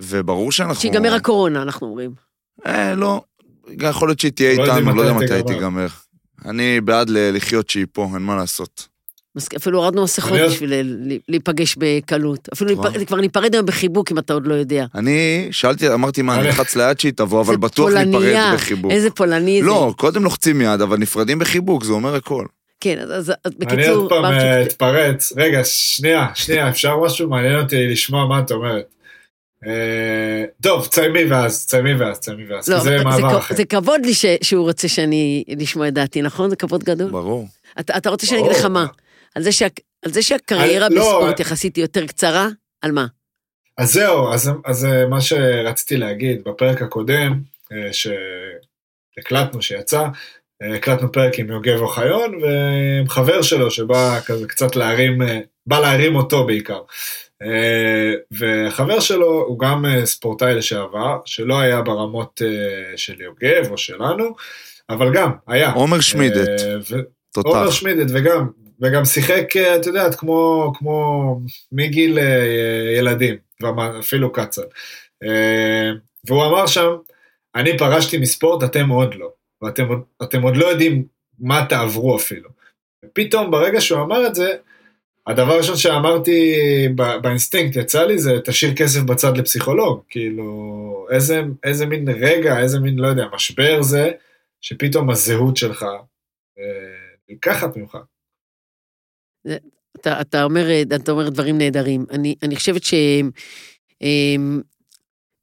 וברור שאנחנו... שיגמר הקורונה, אנחנו אומרים. אה, לא. יכול להיות שהיא תהיה לא איתנו, לא יודע מתי היא תיגמר. אני בעד לחיות שהיא פה, אין מה לעשות. אפילו הורדנו מסכות בשביל ל- ל- להיפגש בקלות. אפילו כבר ניפרד היום בחיבוק, אם אתה עוד לא יודע. אני שאלתי, אמרתי מה, אני אני- אלחץ ליד שהיא תבוא, אבל בטוח ניפרד בחיבוק. איזה פולני זה. לא, קודם לוחצים יד, אבל נפרדים בחיבוק, זה אומר הכל. כן, אז- אז אז אני בקיצור, עוד פעם אה, אתפרץ. רגע, שנייה, שנייה, אפשר משהו? מעניין אותי לשמוע מה את אומרת. אה, טוב, תסיימי ואז, תסיימי ואז, תסיימי ואז. לא, כי זה זה מעבר אחר. זה כבוד לי ש- שהוא רוצה שאני לשמוע את דעתי, נכון? זה כבוד גדול. ברור. אתה, אתה רוצה שאני אגיד לך. מה? על זה, שה, על זה שהקריירה על- לא, בספורט על- יחסית היא יותר קצרה, על מה? אז זהו, אז, אז אה, מה שרציתי להגיד בפרק הקודם, אה, שהקלטנו, שיצא, אה, הקלטנו פרק עם יוגב אוחיון ועם חבר שלו שבא כזה קצת להרים, בא להרים אותו בעיקר. וחבר שלו הוא גם ספורטאי לשעבר, שלא היה ברמות של יוגב או שלנו, אבל גם היה. עומר שמידת, ו- עומר תותח. שמידת וגם, וגם שיחק, אה, את יודעת, כמו, כמו מגיל אה, ילדים, ואפילו קצר. אה, והוא אמר שם, אני פרשתי מספורט, אתם עוד לא, ואתם עוד- לא יודעים מה תעברו אפילו. ופתאום ברגע שהוא אמר את זה, הדבר הראשון שאמרתי באינסטינקט יצא לי זה תשאיר כסף בצד לפסיכולוג, כאילו איזה, איזה מין רגע, איזה מין, לא יודע, משבר זה, שפתאום הזהות שלך אה, נלקחת ממך. אתה, אתה, אומר, אתה אומר דברים נהדרים. אני, אני חושבת ש... אמ,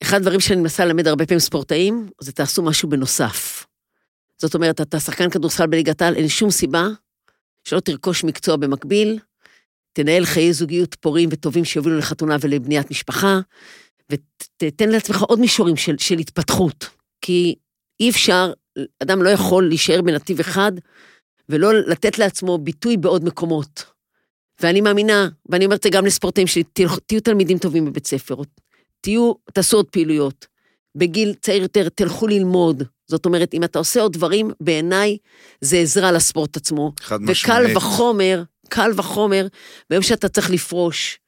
אחד הדברים שאני מנסה ללמד הרבה פעמים ספורטאים, זה תעשו משהו בנוסף. זאת אומרת, אתה שחקן כדורסל בליגת העל, אין שום סיבה שלא תרכוש מקצוע במקביל, תנהל חיי זוגיות פוריים וטובים שיובילו לחתונה ולבניית משפחה, ותתן לעצמך עוד מישורים של, של התפתחות. כי אי אפשר, אדם לא יכול להישאר בנתיב אחד ולא לתת לעצמו ביטוי בעוד מקומות. ואני מאמינה, ואני אומרת את זה גם לספורטאים שלי, תהיו, תלמידים טובים בבית ספר, תהיו, תעשו עוד פעילויות. בגיל צעיר יותר, תלכו ללמוד. זאת אומרת, אם אתה עושה עוד דברים, בעיניי זה עזרה לספורט עצמו. חד וקל משמעית. וחומר, קל וחומר, ביום שאתה צריך לפרוש.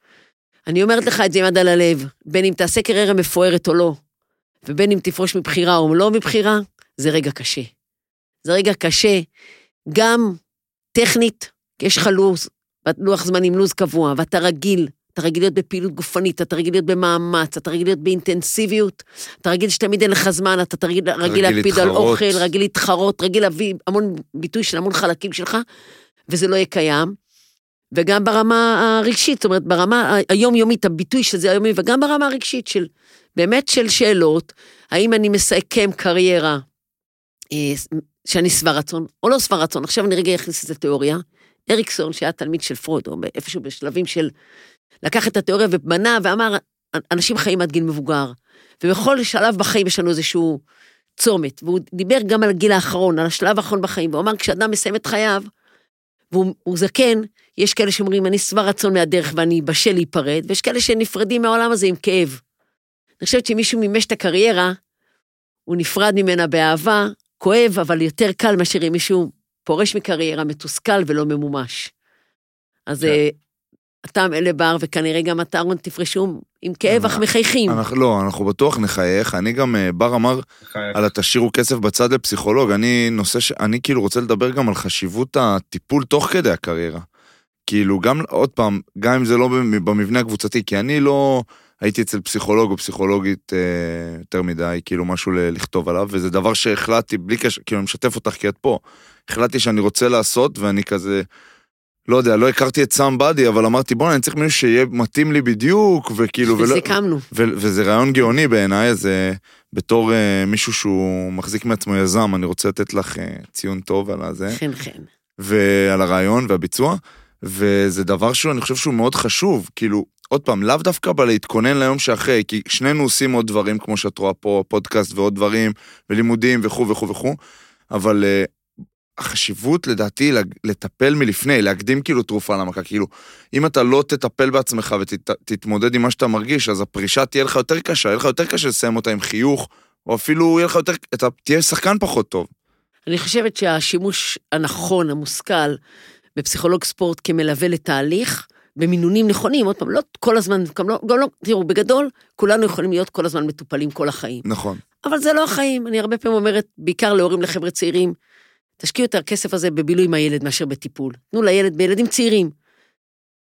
אני אומרת לך את זה עם יד על הלב, בין אם תעשה קריירה מפוארת או לא, ובין אם תפרוש מבחירה או לא מבחירה, זה רגע קשה. זה רגע קשה, גם טכנית, יש לך לו"ז, לוח זמנים, לו"ז קבוע, ואתה רגיל, אתה רגיל להיות בפעילות גופנית, אתה רגיל להיות במאמץ, אתה רגיל להיות באינטנסיביות, אתה רגיל שתמיד אין לך זמן, אתה רגיל, רגיל להקפיד על. אוכל, רגיל להתחרות, רגיל להביא המון ביטוי של המון חלקים שלך, וזה לא יהיה קיים. וגם ברמה הרגשית, זאת אומרת, ברמה היומיומית, הביטוי של זה היומי, וגם ברמה הרגשית של, באמת של שאלות, האם אני מסכם קריירה אה, שאני שבע רצון, או לא שבע רצון, עכשיו אני רגע אכניס לזה תיאוריה. אריקסון, שהיה תלמיד של פרויד, או איפשהו בשלבים של... לקח את התיאוריה ובנה ואמר, אנשים חיים עד גיל מבוגר, ובכל שלב בחיים יש לנו איזשהו צומת, והוא דיבר גם על הגיל האחרון, על השלב האחרון בחיים, והוא אמר, כשאדם מסיים את חייו, והוא הוא זקן, יש כאלה שאומרים, אני שבע רצון מהדרך ואני בשל להיפרד, ויש כאלה שנפרדים מהעולם הזה עם כאב. אני חושבת שמישהו מימש את הקריירה, הוא נפרד ממנה באהבה, כואב, אבל יותר קל מאשר אם מישהו פורש מקריירה, מתוסכל ולא ממומש. אז כן. אה, אתה אלה בר, וכנראה גם אתה, אהרון, תפרשו עם כאב, אך מחייכים. אנחנו, לא, אנחנו בטוח נחייך. אני גם, אה, בר אמר. על התשאירו כסף בצד לפסיכולוג, אני נושא ש... אני כאילו רוצה לדבר גם על חשיבות הטיפול תוך כדי הקריירה. כאילו, גם, עוד פעם, גם אם זה לא במ- במבנה הקבוצתי, כי אני לא הייתי אצל פסיכולוג או פסיכולוגית אה, יותר מדי, כאילו משהו ל- לכתוב עליו, וזה דבר שהחלטתי, בלי קשר, כאילו, אני משתף אותך כי את פה, החלטתי שאני רוצה לעשות, ואני כזה, לא יודע, לא הכרתי את סאם באדי, אבל אמרתי, בוא'נה, אני צריך מישהו שיהיה מתאים לי בדיוק, וכאילו. וסיכמנו. ו- וזה רעיון גאוני בעיניי, אז אה, בתור אה, מישהו שהוא מחזיק מעצמו יזם, אני רוצה לתת לך אה, ציון טוב על הזה, חן חן. ועל הרעיון והביצוע, וזה דבר שהוא, אני חושב שהוא מאוד חשוב, כאילו, עוד פעם, לאו דווקא בלהתכונן ליום שאחרי, כי שנינו עושים עוד דברים, כמו שאת רואה פה, פודקאסט ועוד דברים, ולימודים וכו' וכו' וכו', אבל אה, החשיבות לדעתי לטפל מלפני, להקדים כאילו תרופה למכה, כאילו, אם אתה לא תטפל בעצמך ותתמודד עם מה שאתה מרגיש, אז הפרישה תהיה לך יותר קשה, יהיה לך יותר קשה לסיים אותה עם חיוך, או אפילו יהיה לך יותר, אתה תהיה שחקן פחות טוב. אני חושבת שהשימוש הנכון, המושכל, בפסיכולוג ספורט כמלווה לתהליך, במינונים נכונים, עוד פעם, לא כל הזמן, גם לא, גם לא, תראו, בגדול, כולנו יכולים להיות כל הזמן מטופלים כל החיים. נכון. אבל זה לא החיים. אני הרבה פעמים אומרת, בעיקר להורים לחבר'ה צעירים, תשקיעו את הכסף הזה בבילוי עם הילד מאשר בטיפול. תנו לילד, בילדים צעירים.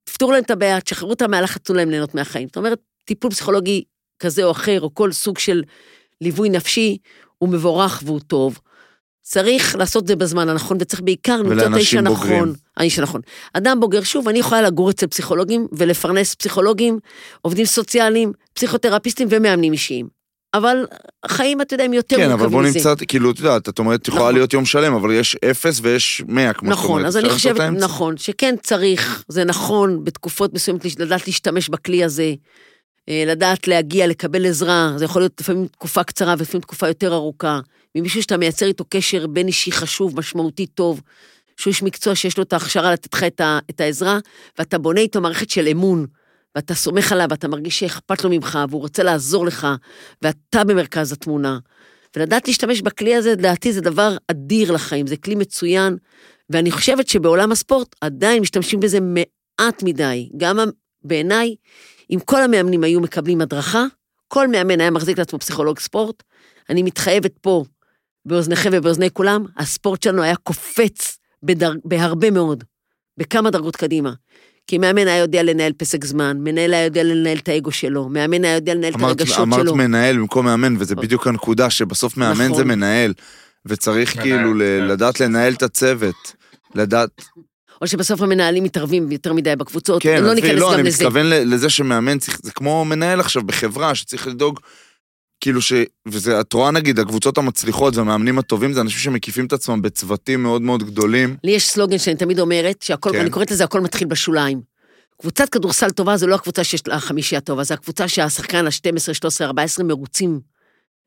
תפתרו להם את הבעיה, תשחררו אותם מהלחץ, תנו להם ליהנות מהחיים. זאת אומרת, טיפול פסיכולוגי כזה או אחר, או כל סוג של ליווי נפשי, הוא מבורך והוא טוב. צריך לעשות את זה בזמן הנכון, וצריך בעיקר למצוא את האיש הנכון. האיש הנכון. אדם בוגר, שוב, אני יכולה לגור אצל פסיכולוגים ולפרנס פסיכולוגים, עובדים סוציאליים, פסיכותרפיסטים ומאמנים אישיים. אבל החיים, אתה יודע, הם יותר כן, מורכבים אבל מזה. בוא נמצא, כאילו, את יודעת, את אומרת, יכולה נכון. להיות יום שלם, אבל יש אפס ויש מאה, כמו שאת אומרת. נכון, אז אני חושבת. נכון, שכן צריך, זה נכון בתקופות מסוימת לדעת להשתמש בכלי הזה, לדעת להגיע, לקבל עזרה, זה יכול להיות לפעמים תקופה קצרה ולפעמים תקופה יותר ארוכה, ממישהו שאתה מייצר איתו קשר בין אישי חשוב, משמעותי, טוב, שהוא איש מקצוע שיש לו את ההכשרה לתת לך את, ה, את העזרה, ואתה בונה איתו מערכת של אמון, ואתה סומך עליו, ואתה מרגיש שאכפת לו ממך, והוא רוצה לעזור לך, ואתה במרכז התמונה. ולדעת להשתמש בכלי הזה, לדעתי זה דבר אדיר לחיים, זה כלי מצוין, ואני חושבת שבעולם הספורט עדיין משתמשים בזה מעט מדי. גם בעיניי, אם כל המאמנים היו מקבלים הדרכה, כל מאמן היה מחזיק לעצמו פסיכולוג ספורט, אני מתחייבת פה, באוזניכם ובאוזני כולם, הספורט שלנו היה קופץ בדר... בהרבה מאוד, בכמה דרגות קדימה. כי מאמן היה יודע לנהל פסק זמן, מנהל היה יודע לנהל את האגו שלו, מאמן היה יודע לנהל את אמרת, הרגשות אמרת שלו. מנהל במקום מאמן, וזה בדיוק הנקודה, שבסוף מאמן נכון. זה מנהל, וצריך מנהל, כאילו ל- כן. לדעת לנהל את הצוות, לדעת, או שבסוף המנהלים מתערבים יותר מדי בקבוצות, כן, לא ניכנס לא, גם אני לזה. מתכוון ל- לזה שמאמן צריך, זה כמו מנהל עכשיו בחברה, שצריך לדאוג, כאילו ש... וזה, את רואה נגיד, הקבוצות המצליחות והמאמנים הטובים, זה אנשים שמקיפים את עצמם בצוותים מאוד מאוד גדולים. לי יש סלוגן שאני תמיד אומרת, שהכל, כן. אני קוראת לזה הכל מתחיל בשוליים. קבוצת כדורסל טובה זה לא הקבוצה שיש לה החמישי הטובה, זה הקבוצה שהשחקן ה-12, 13, 14 מרוצים,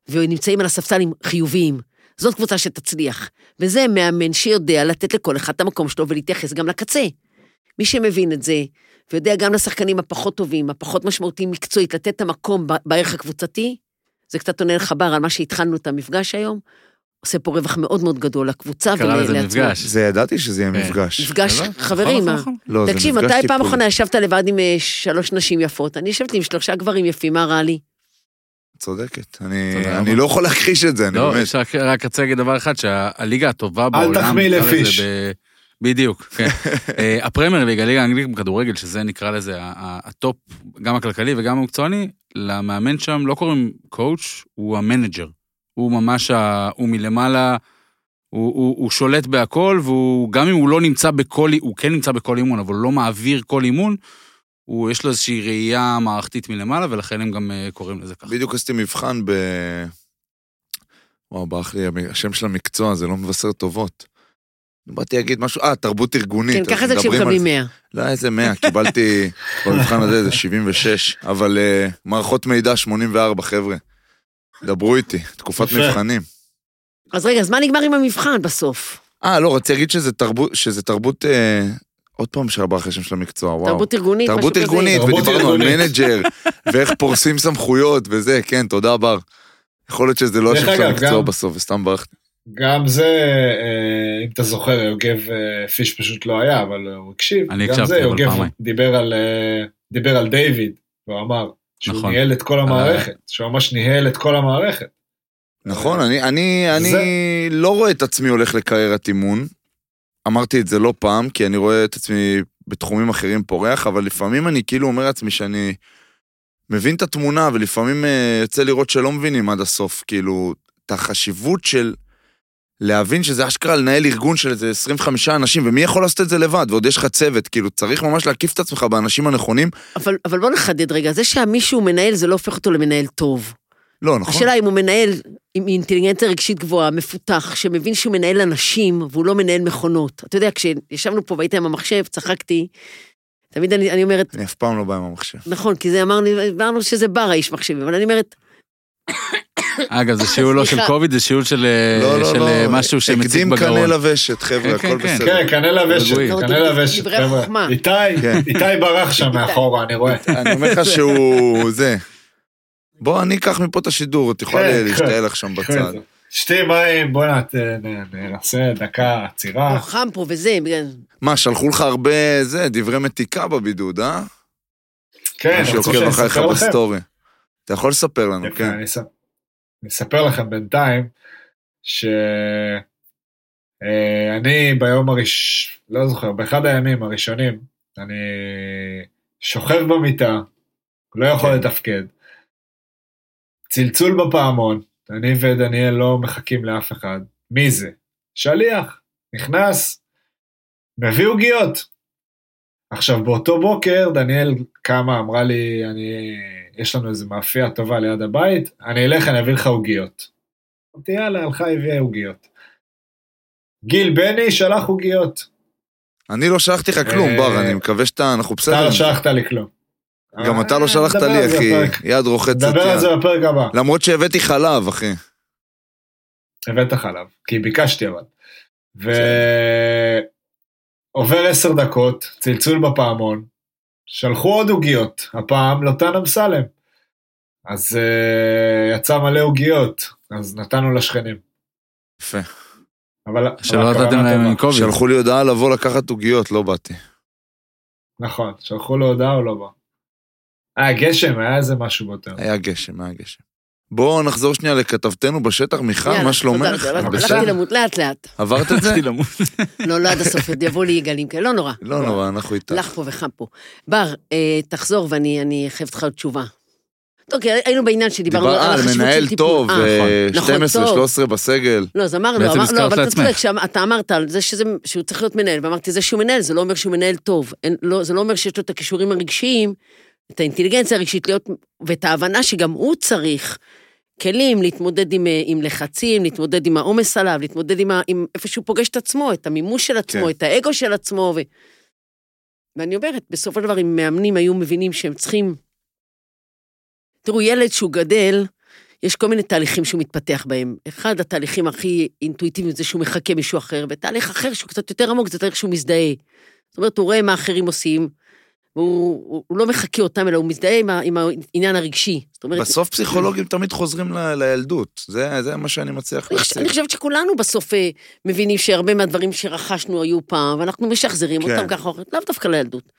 ונמצאים על הספסלים חיוביים. זאת קבוצה שתצליח. וזה מאמן שיודע לתת לכל אחד את המקום שלו ולהתייחס גם לקצה. מי שמבין את זה, ויודע גם לשחקנים הפחות טובים, הפחות משמעותיים מקצועית, לתת את המקום בערך הקבוצתי, זה קצת עונה לך בר על מה שהתחלנו את המפגש היום, עושה פה רווח מאוד מאוד גדול לקבוצה קרא לזה ולעצמו. מפגש. זה ידעתי שזה יהיה כן. מפגש. מפגש נכון, חברים, נכון, מה? נכון. לא, זה תקשיב, מתי פעם. אחרונה ישבת לבד עם אה, שלוש נשים יפות? אני יושבת עם שלושה גברים יפים, מה רע לי? צודקת. אני, אני. לא יכול להכחיש את זה, אני לא, באמת. יש רק, רק רציתי להגיד דבר אחד, שהליגה הטובה בעולם... תחמיא נקרא לזה לפיש. בדיוק, כן. [laughs] אה, הפרמייר ליג, הליגה האנגלית בכדורגל, שזה נקרא לזה ה- ה- ה top, גם הכלכלי וגם המקצועני, למאמן שם לא קוראים coach, הוא ה manager. הוא ממש, ה... הוא מלמעלה, הוא, הוא, הוא שולט בהכל, והוא, גם אם הוא לא נמצא בכל, הוא כן נמצא בכל אימון, אבל הוא לא מעביר כל אימון, הוא, יש לו איזושהי ראייה מערכתית מלמעלה, ולכן הם גם אה, קוראים לזה ככה. בדיוק עשיתי מבחן ב... וואו, ברח לי השם של המקצוע, זה לא מבשר טובות. באתי להגיד משהו, אה, תרבות ארגונית. כן, ככה זה כשמקבלים 100. לא, איזה 100, קיבלתי [laughs] במבחן הזה איזה 76, אבל uh, מערכות מידע 84, חבר'ה. דברו איתי, תקופת. מבחנים. אז רגע, אז מה נגמר עם המבחן בסוף? אה, לא, רציתי להגיד שזה תרבות, שזה תרבות, אה, עוד פעם שברח השם של המקצוע, וואו. תרבות ארגונית, משהו תרבות כזה. ארגונית, תרבות ודיברנו על ארגונית. manager, [laughs] ואיך פורסים סמכויות וזה, כן, תודה בר. יכול להיות שזה לא השם של המקצוע גם- בסוף, וסתם ברחתי. גם זה, אה, אם אתה זוכר, יוגב אה, פיש פשוט לא היה, אבל הוא הקשיב. אני גם הקשבתי, זה, אבל יוגב פעמיים. דיבר על, אה, דיבר על דיוויד, והוא אמר שהוא נכון. ניהל את כל המערכת, שהוא ממש ניהל את כל המערכת. נכון, אני, אני, אני זה- לא רואה את עצמי הולך לקריירת אימון. אמרתי את זה לא פעם, כי אני רואה את עצמי בתחומים אחרים פורח, אבל לפעמים אני כאילו אומר לעצמי שאני מבין את התמונה, ולפעמים אה, יוצא לראות שלא מבינים עד הסוף, כאילו, את החשיבות של להבין שזה אשכרה לנהל ארגון של איזה 25 אנשים, ומי יכול לעשות את זה לבד, ועוד יש לך צוות, כאילו, צריך ממש להקיף את עצמך באנשים הנכונים. אבל, אבל בוא נחדד רגע, זה שהמישהו מנהל זה לא הופך אותו למנהל טוב. לא, נכון? השאלה אם הוא מנהל עם אינטליגנציה רגשית גבוהה, מפותח, שמבין שהוא מנהל אנשים והוא לא מנהל מכונות. אתה יודע, כשישבנו פה והיית עם המחשב, צחקתי, תמיד אני, אני אומרת, אני אף פעם לא בא עם המחשב. נכון, כי זה אמרנו, אמרנו שזה בר האיש מחשבים, אבל אני אומרת, אגב, זה שיעול לא של. קוביד, זה שיעול של, לא, לא, של אה, לא. משהו שמציג הקדים בגרון. קנה לוושת, חבר'ה, כן, הכל כן, בסדר. כן, קנה לוושת. קנה לוושת, חבר'ה. איתי, כן. איתי ברח שם מאחורה, אני רואה. אני אומר לך שהוא... זה. בוא, אני אקח מפה את השידור, את יכולה כן, להשתעל לך שם בצד. שתי מים, בוא נת- נ- ננסה דקה עצירה. הוא חם פה וזה, בגלל- מה, שלחו לך הרבה, זה, דברי מתיקה בבידוד, אה? כן, אתה רוצה שאני אספר לכם? בסטורי. אתה יכול לספר לנו, כן. אני אס- אני אספר לכם בינתיים, שאני ביום הראש... לא זוכר, באחד הימים הראשונים, אני שוכב במיטה, לא יכול כן. לתפקד. צלצול בפעמון, אני ודניאל לא מחכים לאף אחד. מי זה? שליח. נכנס, מביא עוגיות. עכשיו, באותו בוקר, דניאל קמה, אמרה לי, אני... יש לנו איזה מאפייה טובה ליד הבית, אני אלך, אני אביא לך עוגיות. אמרתי, יאללה, הלכה, הביאה עוגיות. גיל בני שלח עוגיות. אני לא שלחתי לך כלום, אה, בר, אני מקווה שאתה, אנחנו בסדר. אתה לא. שלחת לי כלום. גם אתה אה, לא שלחת נדבר לי, אחי. יד רוחצת נדבר על יד. זה בפרק הבא. למרות שהבאתי חלב, אחי. הבאת חלב, כי ביקשתי אבל. ועובר עשר דקות, צלצול בפעמון, שלחו עוד עוגיות, הפעם לוטן אמסלם. אז uh, יצא מלא עוגיות, אז נתנו לשכנים. יפה. אבל... שלא נתתם להם. עם קוביד. שלחו לי הודעה לבוא לקחת עוגיות, לא באתי. נכון, שלחו לו הודעה או לא בא. אה, גשם, היה איזה משהו באותו. היה גשם, היה גשם. בואו נחזור שנייה לכתבתנו בשטח, מיכל, מה שלומך? הלכתי- למות לאט לאט. עברת את זה? הלכתי למות. לא, לא עד הסוף, עוד יבואו לי יגלים כאלה, לא נורא. לא נורא, אנחנו איתך. לך פה וחם פה. בר, אה, תחזור ואני אני חייבת לך עוד תשובה. טוב, כי היינו בעניין שדיברנו דיבר על החשיבות מנהל של טיפול. טוב, אה, אה, נכון, 12, טוב. 13 בסגל. לא, אז אמרנו, לא, אבל אתה. צודק, אתה אמרת על זה שזה, שהוא צריך להיות מנהל, ואמרתי, זה שהוא מנהל, זה לא אומר שהוא מנהל טוב. אין, לא, זה לא אומר שיש לו את הכישורים הרגשיים, את האינטליגנציה הרגשית להיות, ואת ההבנה שגם הוא צריך כלים להתמודד עם, אה, עם לחצים, להתמודד עם העומס עליו, להתמודד עם, ה, עם איפה שהוא פוגש את עצמו, את המימוש של עצמו, כן. את האגו של עצמו. ו... ואני אומרת, בסופו של דבר, אם מאמנים היו מבינים שהם צריכים... תראו, ילד שהוא גדל, יש כל מיני תהליכים שהוא מתפתח בהם. אחד התהליכים הכי אינטואיטיביים זה שהוא מחכה מישהו אחר, ותהליך אחר שהוא קצת יותר עמוק זה תהליך שהוא מזדהה. זאת אומרת, הוא רואה מה אחרים עושים, והוא הוא, הוא לא מחכה אותם, אלא הוא מזדהה עם, ה, עם העניין הרגשי. זאת אומרת, בסוף פסיכולוגים תמיד חוזרים ל- לילדות. זה זה מה שאני מצליח להציג. אני חושבת שכולנו בסוף אה, מבינים שהרבה מהדברים שרכשנו היו פעם, ואנחנו משחזרים כן. אותם ככה, או אחרת, לאו דווקא לילדות.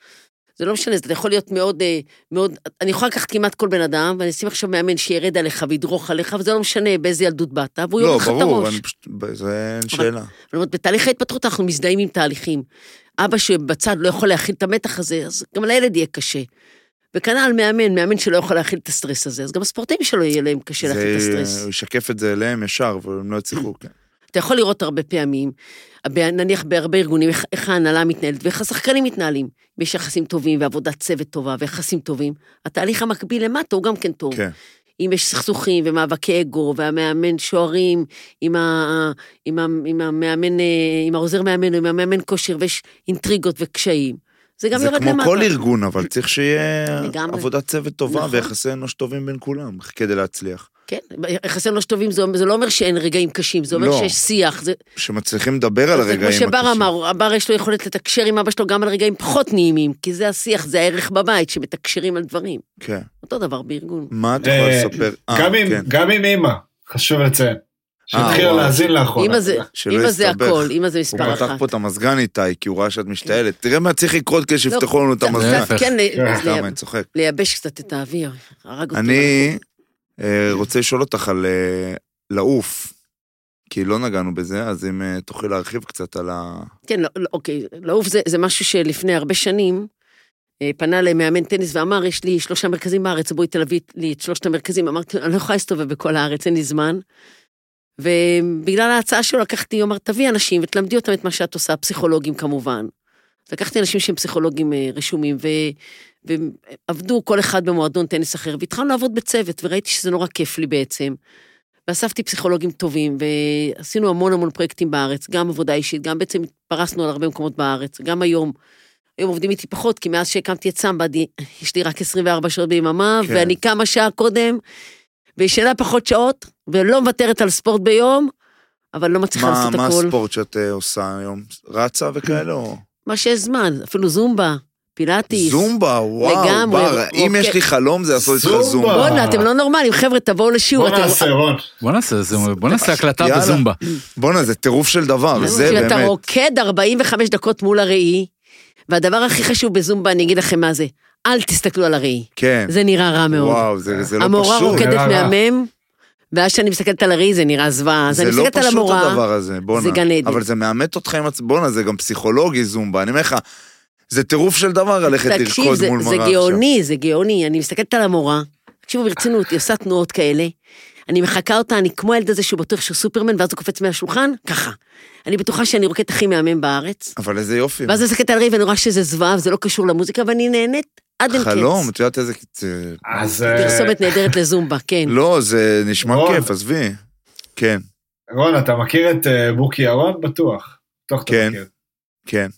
זה לא משנה, זה יכול להיות מאוד, אה, מאוד, אני יכולה לקחת כמעט כל בן אדם, ואני אשים עכשיו מאמן שירד עליך וידרוך עליך, וזה לא משנה באיזה ילדות באת, והוא לא, יורד לך את ברור, הראש. אני פשוט... זה אין שאלה. זאת אומרת, בתהליך ההתפתחות אנחנו מזדהים עם תהליכים. אבא שבצד לא יכול להכיל את המתח הזה, אז גם לילד יהיה קשה. וכנ"ל מאמן, מאמן שלא יכול להכיל את הסטרס הזה, אז גם הספורטאים שלו יהיה להם קשה להכיל את זה- הסטרס. הוא ישקף את זה אליהם ישר, והם לא יצליחו. [clears throat] כן. אתה יכול לראות הרבה פעמים, נניח בהרבה ארגונים, איך, איך ההנהלה מתנהלת ואיך השחקנים מתנהלים. אם יש יחסים טובים ועבודת צוות טובה ויחסים טובים, התהליך המקביל למטה הוא גם כן טוב. כן. אם יש סכסוכים ומאבקי אגו, והמאמן שוערים עם, ה, עם, ה, עם המאמן, אה, עם העוזר מאמן עם המאמן כושר, ויש אינטריגות וקשיים. זה גם זה יורד כמו למטה. כל ארגון, אבל צריך שיהיה לגמרי. עבודת צוות טובה נכון. ויחסי אנוש טובים בין כולם, כדי להצליח. כן, יחסי אנוש טובים, זה, זה לא אומר שאין רגעים קשים, זה אומר לא. שיש שיח. זה, שמצליחים לדבר על זה הרגעים כמו הקשים. שבר אמר, הבר יש לו יכולת לתקשר עם אבא שלו גם על רגעים פחות נעימים, כי זה השיח, זה הערך בבית, שמתקשרים על דברים. כן. אותו דבר בארגון. מה את יכולה אה, לספר? אה, גם עם- כן. גם עם אימא, חשוב לציין. שהתחילה וואו. להאזין לאחרונה. אמא זה, שלא אמא זה. הכל, אמא זה הוא מספר פתח אחת. פה את המזגן איתי, כי הוא ראה שאת משתעלת. תראה מה צריך לקרות כדי שיפתחו לנו את קצת- המזגן. כן, כן. לייבש קצת את האוויר. הרג אותי. אני אה, רוצה לשאול אותך על אה, לעוף, כי לא נגענו בזה, אז אם אה, תוכלי להרחיב קצת על ה... כן, לא, לא, אוקיי, לעוף זה, זה משהו שלפני הרבה שנים, אה, פנה למאמן טניס ואמר, יש לי שלושה מרכזים בארץ, בואי תלווי לי את שלושת המרכזים. אמרתי, אני לא יכולה להסתובב בכל הארץ, אין לי זמן. ובגלל ההצעה שלו לקחתי, הוא אמר, תביא אנשים ותלמדי אותם את מה שאת עושה, פסיכולוגים כמובן. לקחתי אנשים שהם פסיכולוגים אה, רשומים. ועבדו כל אחד במועדון טניס אחר, והתחלנו לעבוד בצוות, וראיתי שזה נורא כיף לי בעצם. ואספתי פסיכולוגים טובים, ועשינו המון המון פרויקטים בארץ, גם עבודה אישית, גם בעצם התפרסנו על הרבה מקומות בארץ, גם היום. היום עובדים איתי פחות, כי מאז שהקמתי את סמבדי, יש לי רק 24 שעות ביממה, כן. ואני קמה שעה קודם, וישנה פחות שעות, ולא מוותרת על ספורט ביום, אבל לא מצליחה מה לעשות מה הכל. הספורט שאת אה, עושה היום? רצה וכאלה או? מה שיש זמן, אפילו זומבה, פילאטיס. זומבה, וואו, לגמרי, בר, אם אוקיי. יש לי חלום זה לעשות איתך זומבה. בואנה, אתם לא נורמלים, חבר'ה, תבואו לשיעור. בוא אתם- נעשה, רון. בוא נעשה, זה- בוא נעשה הקלטה יאללה. בזומבה. בואנה, זה טירוף של דבר, זה כשאתה באמת. רוקד 45 דקות מול הראי, והדבר הכי חשוב בזומבה, אני אגיד לכם מה זה, אל תסתכלו על הראי. כן. זה נראה רע מאוד. וואו, זה זה לא המורה פשוט. רוקדת נראה רע. מהמם, ואז כשאני מסתכלת על הראי זה נראה זוועה. אז זה אני לא מסתכלת על פשוט המורה, הדבר הזה, בואנה. זה גן עדן. אבל זה מאמת אותך עם עצמך, בואנה, זה גם פסיכולוגי זומבה, אני אומר לך, זה טירוף של דבר ללכת תקשיב, לרקוד זה, מול זה מראה עכשיו. גאוני, זה גאוני. אני מסתכלת על המורה, תקשיבו ברצינות, היא עושה תנועות כאלה, אני מחקה אותה, אני כמו הילד הזה שהוא בטוח שהוא סופרמן, ואז הוא קופץ מהשולחן, ככה. אני בטוחה שאני רוקדת הכי מהמם בארץ. אבל איזה יופי. ואז אני מסתכלת על הראי ואני רואה שזה זוועה, וזה לא קשור למוזיקה, ואני נהנית עד אין קץ. חלום, את יודעת איזה... זה- אז אה, פרסומת נהדרת לזומבה, כן. לא, זה נשמע. כיף, עזבי. כן, רון, אתה מכיר את אה, בוקי ירון? בטוח. בטוח אתה כן. מכיר. כן.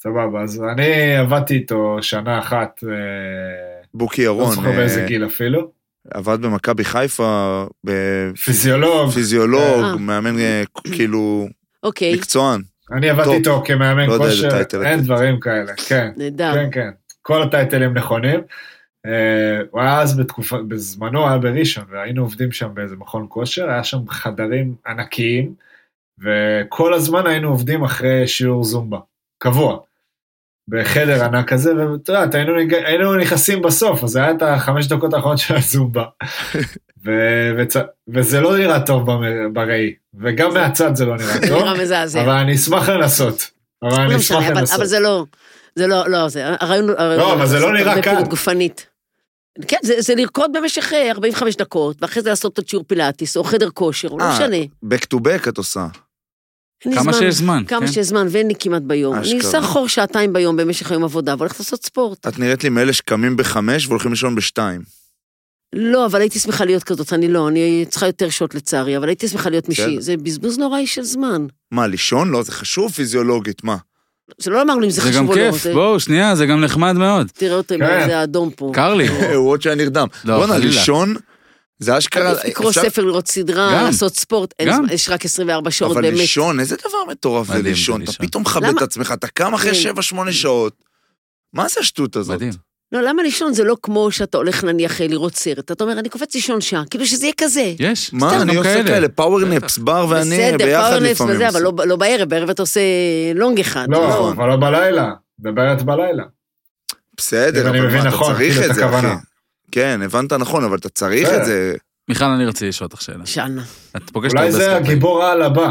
סבבה, אז אני עבדתי איתו שנה אחת, אה, בוקי לא ירון, זוכר באיזה אה, גיל אפילו. עבד במכבי חיפה, פיזיולוג. בפיזיולוג, אה. מאמן אה, כאילו אוקיי, מקצוען. אני עבדתי. איתו כמאמן לא כושר, אין. דברים כאלה, כן. נהדר. כן, כן. כל הטייטלים נכונים. הוא היה אז בתקופה, בזמנו היה בראשון, והיינו עובדים שם באיזה מכון כושר, היה שם חדרים ענקיים, וכל הזמן היינו עובדים אחרי שיעור זומבה, קבוע. בחדר ענק כזה, ואת יודעת, היינו, היינו נכנסים בסוף, אז היה את החמש דקות האחרונות של הזומבה. [laughs] ו- וצ... וזה לא נראה טוב במ- בראי, וגם מהצד זה לא נראה טוב, נראה מזעזע. אבל אני אשמח לנסות. אבל לא אני משנה, אשמח אבל- לנסות. אבל זה לא, זה לא, לא, זה, הרעיון, לא, אבל זה לא נראה קל. גופנית. כן, זה, זה לרקוד במשך אה, 45 דקות, ואחרי זה לעשות עוד שיעור פילאטיס, או חדר כושר, לא אה, משנה. back to back את עושה. כמה. שיש זמן. כמה כן. שיש זמן, ואין לי כמעט ביום. אני אשכרה. עושה חור שעתיים ביום במשך היום עבודה, והולכת לעשות ספורט. את נראית לי מאלה שקמים בחמש והולכים לישון בשתיים. לא, אבל הייתי שמחה להיות כזאת, אני לא, אני צריכה יותר שעות לצערי, אבל הייתי שמחה להיות מישהי. זה בזבוז נוראי של זמן. מה, לישון? לא, זה חשוב פיזיולוגית, מה? זה לא אמרנו אם זה זה חשוב גם או לא. כיף, זה- בואו, שנייה, זה גם נחמד מאוד. תראה אותו עם כן. איזה אדום פה. קר לי. [laughs] הוא עוד שהיה נרדם. לא, בואנה. לישון, זה אשכרה... עדיף לקרוא אפשר- ספר, לראות סדרה, גם. לעשות ספורט, אין גם. יש רק 24 שעות אבל באמת. לישון, איזה דבר מטורף זה לישון. אתה. פתאום מכבד? את עצמך, אתה קם אחרי כן. 7-8 שעות. מה זה השטות הזאת? מדהים. לא, למה לישון זה לא כמו שאתה הולך נניח אה, לראות סרט. אתה אומר, אני קופץ לישון שעה, כאילו שזה יהיה כזה. יש, מה, אני גם עושה כאלה, power naps, בר ואני בסדר, ביחד power naps לפעמים. וזה, אבל. לא- לא בערב, בערב אתה עושה long אחד. לא, אבל לא בלילה, מדברת בלילה. בסדר, אבל מה, אתה נכון, צריך כאילו, את זה, אחי. כן, הבנת נכון, אבל אתה צריך. את זה. מיכל, אני רציתי לשאול אותך שאלה. שאלנה. את פוגשת אולי זה. הגיבור העל הבא.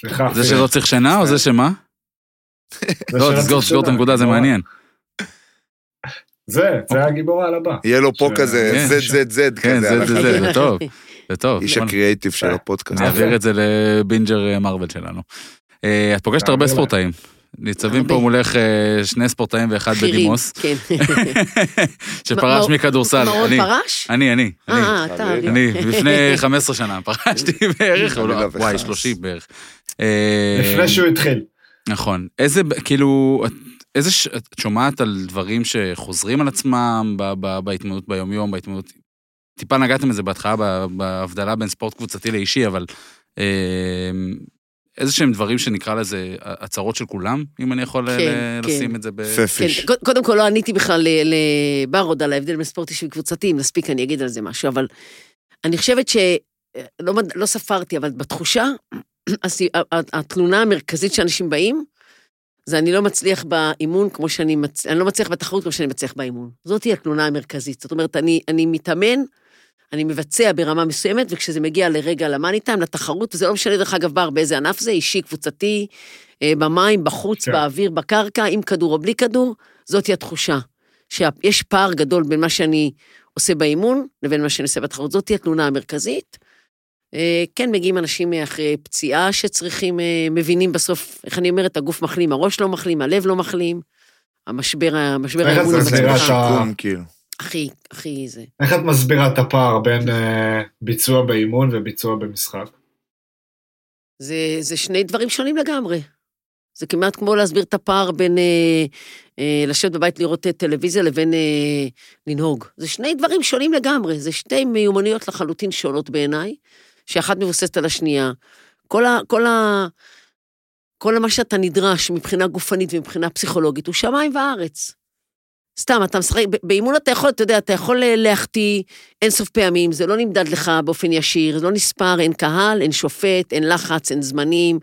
סליחה. זה. שלא צריך שינה או זה שמה? לא, תסגור, תסגור את הנקודה, זה העל. מעניין. זה, זה הגיבור העל הבא. יהיה לו פה כזה כן. זד זד זד כן, כזה. זה- על טוב, זה טוב. איש בוא הקריאייטיב של אה, הפודקאסט. נעביר את זה לבינג'ר מרוויל שלנו. אה, את פוגשת הרבה. ספורטאים. ניצבים פה הרבה. מולך אה, שני ספורטאים ואחד בכירים, בדימוס, כן. [laughs] שפרש מ- מכדורסל. מרון אני, פרש? אני, אני. אה, אתה. אני, לפני [laughs] 15 שנה, פרשתי בערך, או לא, וואי, וחס. 30 בערך. אה, לפני שהוא התחיל. נכון. איזה, כאילו, את- איזה, ש- את שומעת על דברים שחוזרים על עצמם ב- ב- בהתמודדות ביומיום, בהתמודדות... טיפה נגעתם בזה בהתחלה ב- בהבדלה בין ספורט קבוצתי לאישי, אבל אה, איזה שהם דברים שנקרא לזה הצהרות של כולם, אם אני יכול כן, אה, כן. לשים את זה ב... כן, פפיש. קודם כל לא עניתי בכלל לברוד על ההבדל בין ספורט אישי וקבוצתי, אם נספיק אני אגיד על זה משהו, אבל אני חושבת ש... לא, מד- לא ספרתי, אבל בתחושה, [clears throat] התלונה המרכזית שאנשים באים, זה אני לא מצליח באימון כמו שאני מצ... אני לא מצליח בתחרות כמו שאני מצליח באימון. זאתי התלונה המרכזית. זאת אומרת, אני, אני מתאמן, אני מבצע ברמה מסוימת, וכשזה מגיע לרגע למאני טיים, לתחרות, וזה לא משנה דרך אגב בר באיזה ענף זה, אישי, קבוצתי, אה, במים, בחוץ, כן. באוויר, בקרקע, עם כדור או בלי כדור, זאתי התחושה. שיש פער גדול בין מה שאני עושה באימון לבין מה שאני עושה בתחרות. זאתי התלונה המרכזית. אה, כן, מגיעים אנשים אחרי פציעה שצריכים, אה, מבינים בסוף, איך אני אומרת, הגוף מחלים, הראש לא מחלים, הלב לא מחלים. המשבר, המשבר איך האימון הזה מסבירה בצלחה. את ה- שיקום, כאילו. הכי, הכי זה. איך את מסבירה את הפער בין אה, ביצוע באימון וביצוע במשחק? זה, זה שני דברים שונים לגמרי. זה כמעט כמו להסביר את הפער בין אה, אה, לשבת בבית לראות אה, טלוויזיה לבין אה, לנהוג. זה שני דברים שונים לגמרי, זה שתי מיומנויות לחלוטין שונות בעיניי, שאחת מבוססת על השנייה. כל, ה, כל, ה, כל מה שאתה נדרש מבחינה גופנית ומבחינה פסיכולוגית הוא שמיים וארץ. סתם, אתה משחק, באימון אתה יכול, אתה יודע, אתה יכול אה, להחטיא אינסוף פעמים, זה לא נמדד לך באופן ישיר, זה לא נספר, אין קהל, אין שופט, אין לחץ, אין זמנים.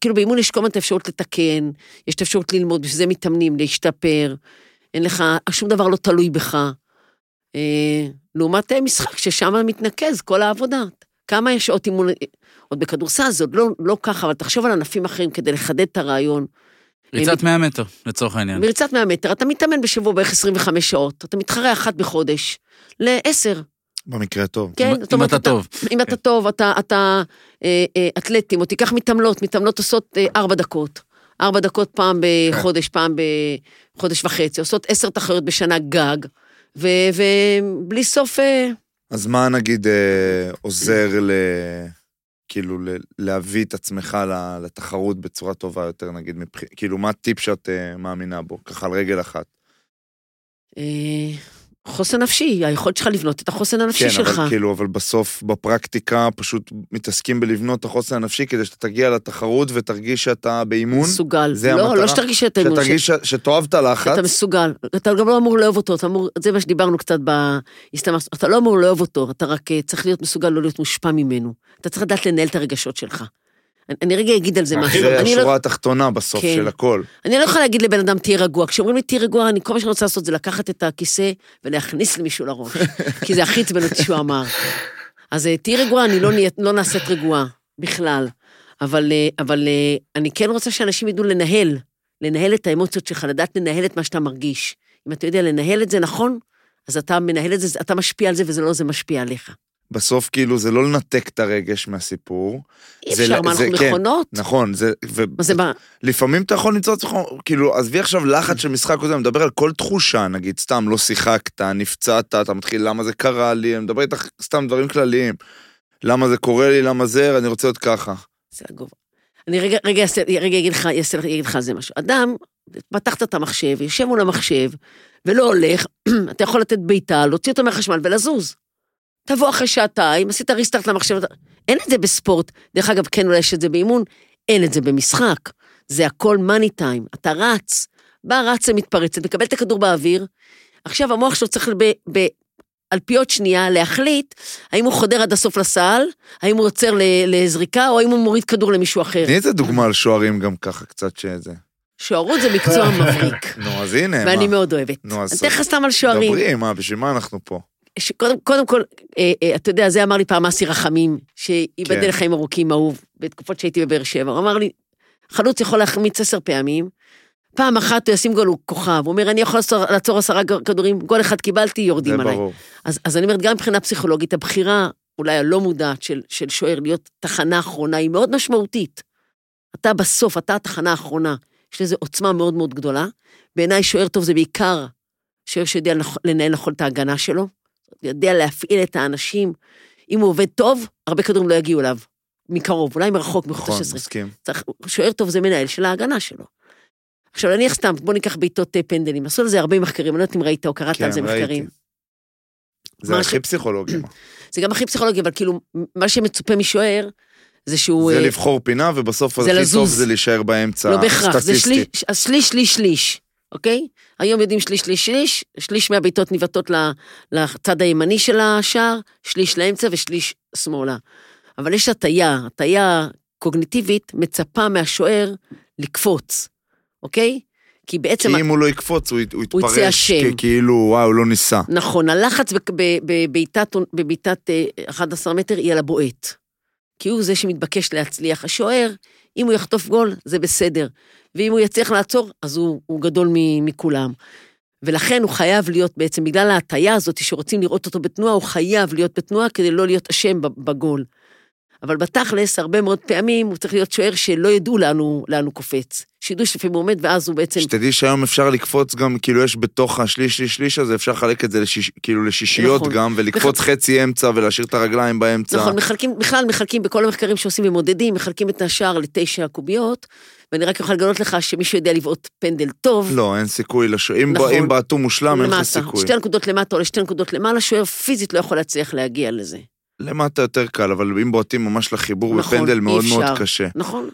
כאילו באימון יש כל הזמן את האפשרות לתקן, יש את האפשרות ללמוד, בשביל זה מתאמנים, להשתפר, אין לך, שום דבר לא תלוי בך. אה, לעומת אה, משחק ששם מתנקז כל העבודה. כמה יש שעות אימון, עוד בכדורסל זה עוד לא, לא ככה, אבל תחשוב על ענפים אחרים כדי לחדד את הרעיון. ריצת 100 מטר, לצורך העניין. מריצת 100 מטר, אתה מתאמן בשבוע בערך 25 שעות, אתה מתחרה אחת בחודש, לעשר, במקרה הטוב. כן? אם- זאת אם אומרת, אתה טוב. אם אתה טוב, אתה, אתה אה, אה, אתלטים, או תיקח מתעמלות, מתעמלות עושות אה, ארבע דקות. ארבע דקות פעם בחודש, פעם בחודש וחצי, עושות עשר תחרויות בשנה גג, ו- ובלי סוף... אה, אז מה נגיד אה, עוזר ל... כאילו להביא את עצמך לתחרות בצורה טובה יותר, נגיד, מבח... כאילו, מה הטיפ שאת אה, מאמינה בו? ככה על רגל אחת. חוסן נפשי, היכולת שלך לבנות את החוסן הנפשי כן, שלך. אבל כאילו, אבל בסוף, בפרקטיקה, פשוט מתעסקים בלבנות את החוסן הנפשי כדי שאתה תגיע לתחרות ותרגיש שאתה באימון. מסוגל. זה לא, המטרה? לא שתרגיש שאתה אימון, שתרגיש ש... שתאהב את הלחץ. אתה מסוגל. אתה גם לא אמור לאהוב אותו, אתה אמור, זה מה שדיברנו קצת בהסתמכות, אתה לא אמור לאהוב אותו, אתה רק אה, צריך להיות מסוגל לא להיות מושפע ממנו. אתה צריך לדעת לנהל את הרגשות שלך. אני, רגע אגיד על זה משהו. זה אני לא, השורה התחתונה בסוף כן. של הכל. אני לא יכולה להגיד לבן אדם, תהיה רגוע. כשאומרים לי, תהיה רגוע, אני, כל מה שאני רוצה לעשות זה לקחת את הכיסא ולהכניס למישהו לראש. כי זה הכי עצבן אותי שהוא אמר. אז אה, תהיי רגועה, אני לא, נהיית- לא נעשית רגועה, בכלל. אבל, אה, אבל אה, אני כן רוצה שאנשים ידעו לנהל, לנהל את האמוציות שלך, לדעת לנהל את מה שאתה מרגיש. אם אתה יודע לנהל את זה נכון, אז אתה מנהל את זה, אתה משפיע על זה, וזה לא זה משפיע עליך. בסוף כאילו זה לא לנתק את הרגש מהסיפור. אי זה אפשר, ל- מה, זה- אנחנו כן. מכונות? נכון, זה... ו- מה זה, מה, לפעמים אתה יכול למצוא את עצמך, כאילו, עזבי עכשיו לחץ של משחק קודם, אני מדבר על כל תחושה, נגיד, סתם לא שיחקת, נפצעת, אתה מתחיל, למה זה קרה לי, אני מדבר איתך סתם דברים כלליים. למה זה קורה לי, למה זה, אני רוצה להיות ככה. זה הגובה. אני רגע, רגע, רגע אגיד לך, אגיד לך על זה משהו. אדם, פתחת את המחשב, יושב מול המחשב, ולא הולך, [clears throat] אתה יכול לתת בעיטה, להוציא אותו מהחשמל ולזוז. תבוא אחרי שעתיים, עשית ריסטארט למחשב, אין את זה בספורט. דרך אגב, כן אולי יש את זה באימון, אין את זה במשחק. זה הכל מאני טיים. אתה רץ, בא, רץ למתפרצת, מקבל את הכדור באוויר, עכשיו המוח שלו צריך ב... ב אלפיות שנייה להחליט האם הוא חודר עד הסוף לסל, האם הוא עוצר לזריקה, או האם הוא מוריד כדור למישהו אחר. תני איזה דוגמה על שוערים גם ככה, קצת שזה. שוערות זה מקצוע [laughs] מבריק, נו, אז הנה, ואני מה? מאוד אוהבת. נו, אז אני אתן לך סתם על שוערים. דברי, מה, בשביל מה אנחנו פה? ש- קודם, כל, אה, אה, אתה יודע, זה אמר לי פעם אסי רחמים, שייבדל כן. לחיים ארוכים, אהוב, בתקופות שהייתי בבאר שבע. הוא אמר לי, חלוץ יכול להחמיץ עשר פעמים, פעם אחת הוא ישים גול, הוא כוכב. הוא אומר, אני יכול לעצור, לעצור עשרה כדורים, גול אחד קיבלתי, יורדים עליי. אז, אז אני אומרת, גם מבחינה פסיכולוגית, הבחירה, אולי הלא מודעת של, של שוער להיות תחנה אחרונה, היא מאוד משמעותית. אתה בסוף, אתה התחנה האחרונה. יש לזה עוצמה מאוד מאוד גדולה. בעיניי שוער טוב זה בעיקר שוער שיודע לנהל נכון את ההגנה שלו, יודע להפעיל את האנשים. אם הוא עובד טוב, הרבה כדורים לא יגיעו אליו. מקרוב, אולי מרחוק, מחוץ נכון, ל-16. מסכים. צריך, שוער טוב זה מנהל של ההגנה שלו. עכשיו נניח סתם, בוא ניקח בעיטות אה, פנדלים, עשו על זה הרבה מחקרים, אני לא יודעת אם ראית או קראת כן, על זה ראיתי. מחקרים. זה הכי ש- פסיכולוגי. [clears throat] זה גם הכי פסיכולוגי, אבל כאילו, מה שמצופה משוער, זה שהוא... זה אה, לבחור פינה, ובסוף הכי טוב. זה להישאר באמצע, לא בהכרח, זה שליש, שליש, שליש, אוקיי? היום יודעים שליש, שליש, שליש, שליש מהבעיטות ניבטות ל- לצד הימני של השער, שליש לאמצע ושליש שמאלה. אבל יש הטיה, הטיה קוגניטיבית מצפה מהשוער לקפוץ, אוקיי? כי בעצם... כי אם הוא לא יקפוץ, הוא הוא הוא יצא יתפרש אשם. כאילו, וואו, לא ניסה. נכון, הלחץ בבעיטת בבעיטת, אה, 11 מטר היא על הבועט. כי הוא זה שמתבקש להצליח. השוער, אם הוא יחטוף גול, זה בסדר. ואם הוא יצליח לעצור, אז הוא, הוא גדול מכולם. ולכן הוא חייב להיות בעצם, בגלל ההטייה הזאת שרוצים לראות אותו בתנועה, הוא חייב להיות בתנועה כדי לא להיות אשם בגול. אבל בתכלס, הרבה מאוד פעמים הוא צריך להיות שוער שלא ידעו לאן הוא, לאן הוא קופץ. שידעו שלפעמים הוא עומד, ואז הוא בעצם... שתדעי שהיום אפשר לקפוץ גם, כאילו יש בתוך השליש שליש שליש הזה, אפשר לחלק את זה לשיש, כאילו לשישיות נכון. גם, ולקפוץ חצי אמצע ולהשאיר את הרגליים באמצע. נכון, מחלקים, בכלל מחלקים בכל המחקרים שעושים ומודדים, מחלקים את השער לתשע קוביות, ואני רק יכול לגלות לך שמישהו יודע לבעוט פנדל טוב. לא, אין סיכוי, לש... אם, נכון. אם בעטו מושלם, אין לך למטה. סיכוי. שתי נקודות למטה או לשתי נקודות למעלה, שוער פיזית לא יכול להצליח להגיע לזה. למטה יותר קל, אבל אם בועטים ממש לחיבור נכון, בפנדל, מאוד מאוד אפשר. קשה. נכון.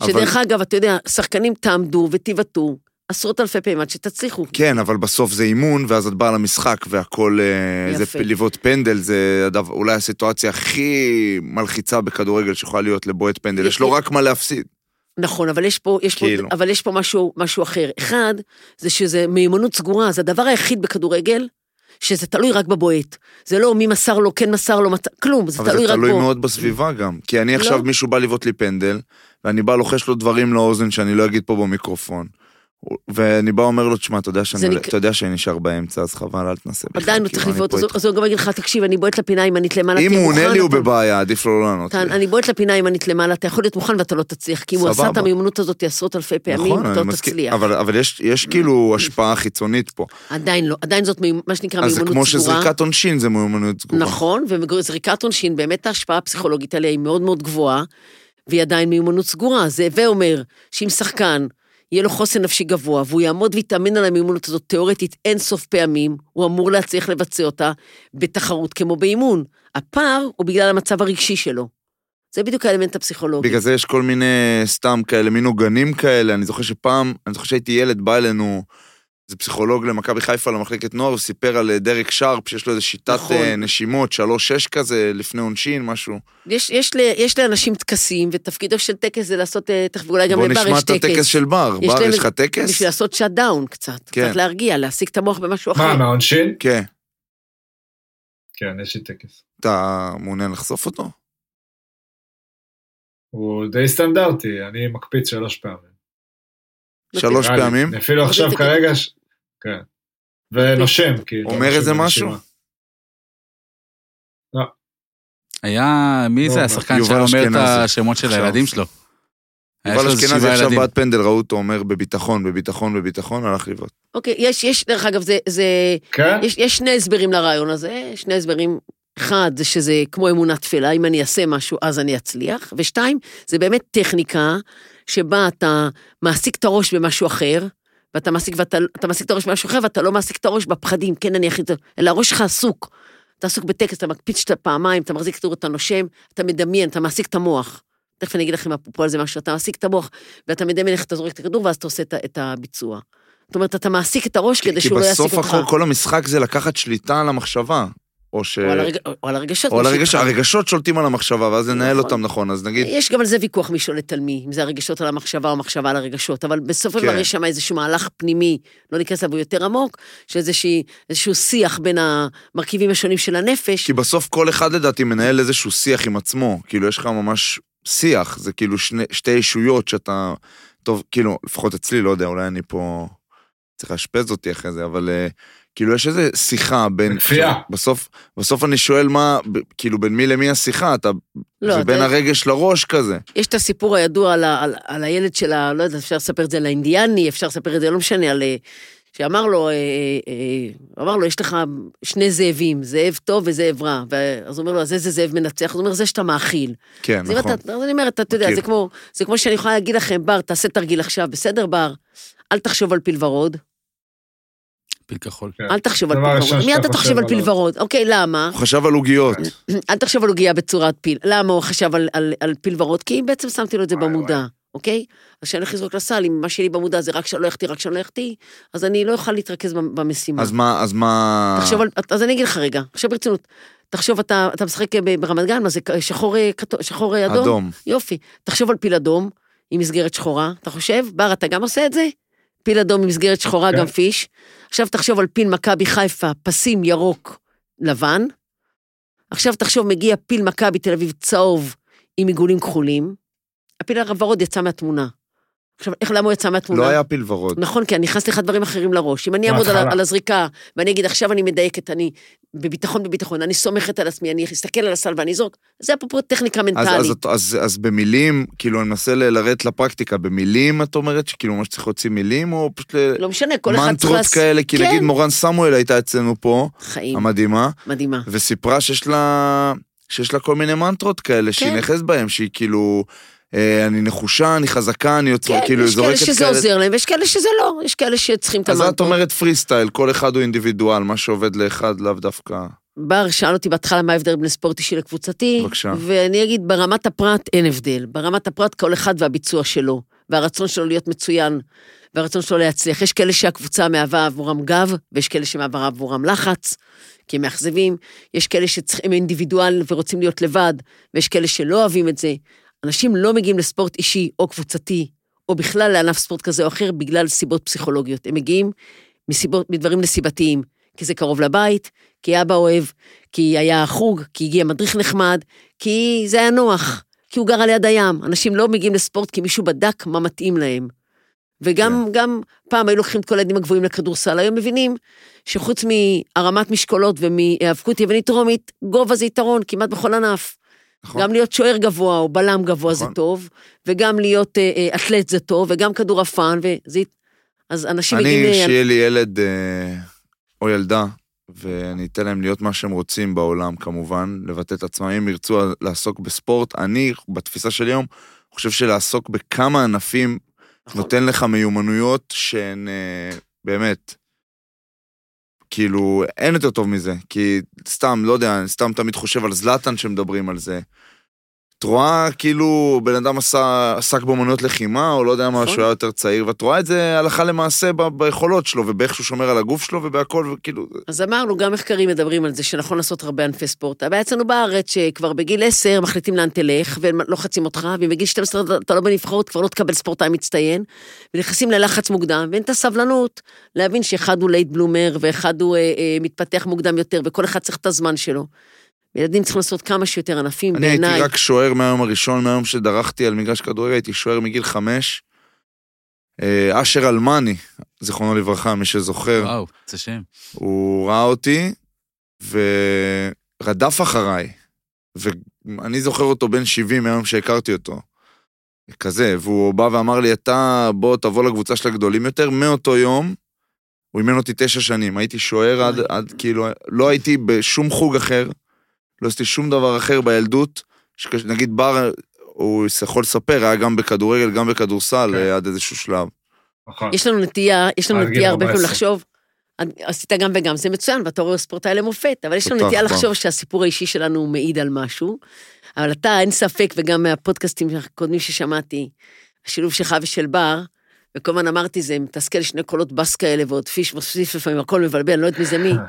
אבל- שדרך אגב, אתה יודע, שחקנים תעמדו ותיבטאו עשרות אלפי פעמים עד שתצליחו. כן, אבל בסוף זה אימון, ואז את באה למשחק, והכל... אה, זה יפה. פ- לבעוט פנדל, זה הדבר, אולי הסיטואציה הכי מלחיצה בכדורגל שיכולה להיות לבועט פנדל. יש לו רק מה להפסיד. נכון, אבל יש פה, יש פה, כאילו. אבל יש פה משהו, משהו אחר. אחד, זה שזה מיומנות סגורה, זה הדבר היחיד בכדורגל, שזה תלוי רק בבועט. זה לא מי מסר לו, כן מסר לו, מצ... כלום, זה אבל תלוי זה רק תלוי בו. מאוד בסביבה גם. כי אני עכשיו, לא. מישהו בא לבעוט לי פנדל, ואני בא לוחש לו דברים לאוזן שאני לא אגיד פה במיקרופון. ואני בא אומר לו, תשמע, אתה יודע שאני עולה- נק- אתה יודע שאני נשאר באמצע, אז חבל, אל תנסה בכלל. עדיין הוא כאילו, צריך אני לבעוט, אז הוא גם יגיד לך, תקשיב, אני בועט לפינה ימנית למעלה, אם הוא עונה לי, הוא אתה- בבעיה, עדיף לו לא לענות אתה- לי. אני בועט לפינה ימנית למעלה, אתה יכול להיות מוכן ואתה לא תצליח, כי אם הוא עשה את. המיומנות הזאת עשרות אלפי פעמים, נכון, אתה אני לא. תצליח. אבל יש- כאילו השפעה חיצונית פה. עדיין לא, עדיין זאת מה שנקרא אז זה מיומנות כמו סגורה. שזריקת עונשין זה מיומנות סגורה. נכון, וזריקת עונשין, באמת ההשפעה הפסיכולוגית עליה היא מאוד מאוד גבוהה, והיא עדיין מיומנות סגורה. זה הווה אומר שאם שחקן, יהיה לו חוסן נפשי גבוה, והוא יעמוד ויתאמן על המיומנות הזאת תיאורטית אין סוף פעמים, הוא אמור להצליח לבצע אותה בתחרות כמו באימון. הפער הוא בגלל המצב הרגשי שלו. זה בדיוק האלמנט הפסיכולוגי. בגלל זה יש כל מיני סתם כאלה, מין עוגנים כאלה. אני זוכר שפעם, אני זוכר שהייתי ילד, בא אלינו איזה פסיכולוג למכבי חיפה למחלקת נוער, הוא סיפר על אה, דרק שרפ, שיש לו איזה שיטת נכון. אה, נשימות, שלוש-שש כזה, לפני עונשין, משהו. יש, יש, יש לאנשים טקסים, ותפקידו של טקס זה לעשות, אה, תכף אולי גם בוא לבר נשמע יש את הטקס של בר. יש בר, יש לך טקס? בשביל לעשות shut down קצת. כן. קצת להרגיע, להעסיק את המוח במשהו אחר. מה, מהעונשין? כן. כן, יש לי טקס. אתה מעוניין לחשוף אותו? הוא די סטנדרטי, אני מקפיץ שלוש פעמים. שלוש. פעמים? אפילו עכשיו זה- כרגע... כן. ונושם, כאילו. אומר איזה. משהו? היה, מי לא, זה מה, השחקן יובל שהיה אומר את. השמות של. הילדים שלו? יובל אשכנזי עכשיו. בעט פנדל, ראו אותו אומר בביטחון, בביטחון, בביטחון, הלך לבעוט. אוקיי, יש, יש, דרך אגב, זה, זה, כן? יש, יש שני הסברים לרעיון הזה, שני הסברים. אחד, זה שזה כמו אמונת תפילה, אם אני אעשה משהו, אז אני אצליח. ושתיים, זה באמת טכניקה שבה אתה מעסיק את הראש במשהו אחר, ואתה מעסיק, ואתה, אתה מעסיק את הראש במשהו אחר, ואתה לא מעסיק את הראש בפחדים, כן, אני הכי טוב, אלא הראש שלך עסוק. אתה עסוק בטקס, אתה מקפיץ שאתה פעמיים, אתה מחזיק את אתה נושם, אתה מדמיין, אתה מעסיק את המוח. תכף אני אגיד לכם אפרופו על זה משהו, אתה מעסיק את המוח, ואתה מדמיין איך אתה זורק את הכדור, ואז אתה עושה את, הביצוע. זאת אומרת, אתה מעסיק את הראש כדי כי שהוא לא יעסיק בסוף אותך. הכל- כל המשחק זה לקחת שליטה על המחשבה. או ש... או על, הרג... או על הרגשות. או על הרגש... הרגשות שולטים על המחשבה, ואז לנהל נכון. אותם נכון. אז נגיד, יש גם על זה ויכוח מי שולט על מי, אם זה הרגשות על המחשבה או המחשבה על הרגשות, אבל בסופו של כן. דבר יש שם איזשהו מהלך פנימי, לא ניכנס אליו יותר עמוק, של איזושהי- איזשהו שיח בין המרכיבים השונים של הנפש. כי בסוף כל אחד לדעתי מנהל איזשהו שיח עם עצמו. כאילו, יש לך ממש שיח, זה כאילו שני, שתי ישויות שאתה... טוב, כאילו, לפחות אצלי, לא יודע, אולי אני פה... צריך לאשפז אותי אחרי זה, אבל uh, כאילו יש איזה שיחה בין... בכפייה. בסוף, בסוף אני שואל מה, כאילו, בין מי למי השיחה, אתה... לא, זה בין אתה- הרגש לראש כזה. יש את הסיפור הידוע על, על, על הילד של ה... לא יודעת, אפשר לספר את זה לאינדיאני, אפשר לספר את זה, לא משנה, על... אה, שאמר לו, אה, אה, אמר לו, יש לך שני זאבים, זאב טוב וזאב רע. ואז הוא אומר לו, אז איזה זאב מנצח? אז הוא אומר, זה שאתה מאכיל. כן, אז נכון. אתה, אז אני אומרת, אתה יודע, מכיר. זה כמו, זה כמו שאני יכולה להגיד לכם, בר, תעשה תרגיל עכשיו, בסדר, בר? אל תחשוב על פיל ורוד, פיל כחול. כן. אל תחשוב על פיל ורוד. שאתה אתה תחשוב על. פיל ורוד. אוקיי, למה? הוא חשב על עוגיות. אל תחשוב על עוגייה בצורת פיל. למה הוא חשב על, פיל ורוד? כי בעצם שמתי לו את זה במודע, אוקיי? אז כשאני הולך לזרוק לסל, אם מה שלי במודע זה רק שלא יחטיא, רק שלא יחטיא, אז אני לא אוכל להתרכז במ- במשימה. אז מה, אז מה... תחשוב על, אז אני אגיד לך רגע, עכשיו ברצינות. תחשוב, אתה, אתה משחק ב- ברמת גן, מה זה שחור, אה, שחור אה, אדום? אדום. יופי. תחשוב על פיל אדום עם מסגרת שחורה, אתה חושב? בר, אתה גם עושה את זה? פיל אדום עם מסגרת שחורה, כן. גם פיש. עכשיו תחשוב על פיל מכבי חיפה, פסים ירוק לבן. עכשיו תחשוב, מגיע פיל מכבי תל אביב צהוב עם עיגולים כחולים. הפיל הוורוד יצא מהתמונה. עכשיו, איך, למה הוא יצא מהתמונה? לא היה פיל ורוד. נכון, כי נכנס לך דברים אחרים לראש. אם אני אעמוד על. על הזריקה, ואני אגיד, עכשיו אני מדייקת, אני בביטחון בביטחון, אני סומכת על עצמי, אני אסתכל על הסל ואני אזרוק, זה אפרופו טכניקה אז, מנטלית. אז, את- אז, אז במילים, כאילו, אני מנסה ל- לרדת לפרקטיקה, במילים את אומרת שכאילו מה שצריך להוציא מילים, או פשוט ל... לא משנה, כל אחד צריך... מנטרות כאלה, כי כן. נגיד מורן סמואל הייתה אצלנו פה, חיים, המדהימה, מדהימה. וסיפרה שיש לה, שיש לה כל מיני מנטרות כאלה, שהיא כן. נכנסת בהן, שהיא כאילו, אני נחושה, אני חזקה, אני יוצא, כן, כאילו, יש כאלה זורקת שזה עוזר להם, ויש כאלה שזה לא, יש כאלה שצריכים את אז את. אומרת פרי סטייל, כל אחד הוא אינדיבידואל, מה שעובד לאחד לאו דווקא. בר שאל אותי בהתחלה מה ההבדל בין ספורט אישי לקבוצתי, בבקשה. ואני אגיד, ברמת הפרט אין הבדל. ברמת הפרט כל אחד והביצוע שלו, והרצון שלו להיות מצוין, והרצון שלו להצליח. יש כאלה שהקבוצה מהווה עבורם גב, ויש כאלה שמהווה עבורם לחץ, כי הם מאכזבים. יש כאלה שהם אינדיבידואל ורוצים להיות לבד, ויש כאלה שלא אוהבים את זה. אנשים לא מגיעים לספורט אישי או קבוצתי, או בכלל לענף ספורט כזה או אחר, בגלל סיבות פסיכולוגיות. הם מגיעים מסיבות, מדברים נסיבתיים, כי זה קרוב לבית, כי אבא אוהב, כי היה חוג, כי הגיע מדריך נחמד, כי זה היה נוח, כי הוא גר על יד הים. אנשים לא מגיעים לספורט כי מישהו בדק מה מתאים להם. וגם גם פעם היו לוקחים את כל הילדים הגבוהים לכדורסל, היום מבינים שחוץ מהרמת משקולות ומהיאבקות יוונית רומית, גובה זה יתרון כמעט בכל ענף. נכון. גם להיות שוער גבוה או בלם גבוה זה נכון. טוב, וגם להיות אה, אה, אתלט זה טוב, וגם כדורעפן, וזה... אז אנשים מגיעים... אני, ל- שיהיה לי ילד אה, או ילדה, ואני אתן להם להיות מה שהם רוצים בעולם, כמובן, לבטא את עצמם. אם ירצו לעסוק בספורט, אני, בתפיסה של היום, חושב שלעסוק בכמה ענפים נכון. נותן לך מיומנויות שהן אה, באמת, כאילו, אין יותר טוב מזה. כי סתם, לא יודע, סתם תמיד חושב על זלאטן שמדברים על זה. את רואה כאילו בן אדם עשה, עסק באמנויות לחימה, או לא יודע מה, נכון. שהוא היה יותר צעיר, ואת רואה את זה הלכה למעשה ב- ביכולות שלו, ובאיך שהוא שומר על הגוף שלו, ובהכל, וכאילו, אז אמרנו, גם מחקרים מדברים על זה שנכון לעשות הרבה ענפי ספורט. הבעיה אצלנו בארץ, שכבר בגיל 10 מחליטים לאן תלך, ולוחצים אותך, ובגיל 12 אתה- אתה לא בנבחרות, כבר לא תקבל ספורטאי מצטיין, ונכנסים ללחץ מוקדם, ואין את הסבלנות להבין שאחד הוא late bloomer, ואחד הוא אה, אה, מתפתח מוקדם יותר, וכל אחד צריך את הזמן שלו. ילדים צריכים לעשות כמה שיותר ענפים, אני הייתי בעיניי. רק שוער מהיום הראשון, מהיום שדרכתי על מגרש כדורגל, הייתי שוער מגיל חמש. אה, אשר אלמני, זיכרונו לברכה, מי שזוכר, וואו, זה שם. הוא ראה אותי ורדף אחריי. ואני זוכר אותו בן 70 מהיום שהכרתי אותו. כזה, והוא בא ואמר לי, אתה בוא תבוא לקבוצה של הגדולים יותר. מאותו יום, הוא אימן אותי תשע שנים. הייתי שוער עד, עד כאילו, לא הייתי בשום חוג אחר, לא עשיתי שום דבר אחר בילדות. שכש- נגיד בר, הוא יכול לספר, היה גם בכדורגל, גם בכדורסל, כן. אה, עד איזשהו שלב. נכון. יש לנו נטייה, יש לנו גיל נטייה הרבה פעמים 14. לחשוב, עשית גם וגם, זה מצוין, ואתה רואה ספורטאי למופת, אבל יש לנו נטייה בר. לחשוב שהסיפור האישי שלנו מעיד על משהו, אבל אתה, אין ספק, וגם מהפודקאסטים הקודמים ששמעתי, השילוב שלך ושל בר, וכל הזמן אמרתי, זה מתסכל שני קולות בס כאלה, ועוד פיש מוסיף לפעמים, הכל מבלבל, אני לא יודעת מי זה מי. [laughs]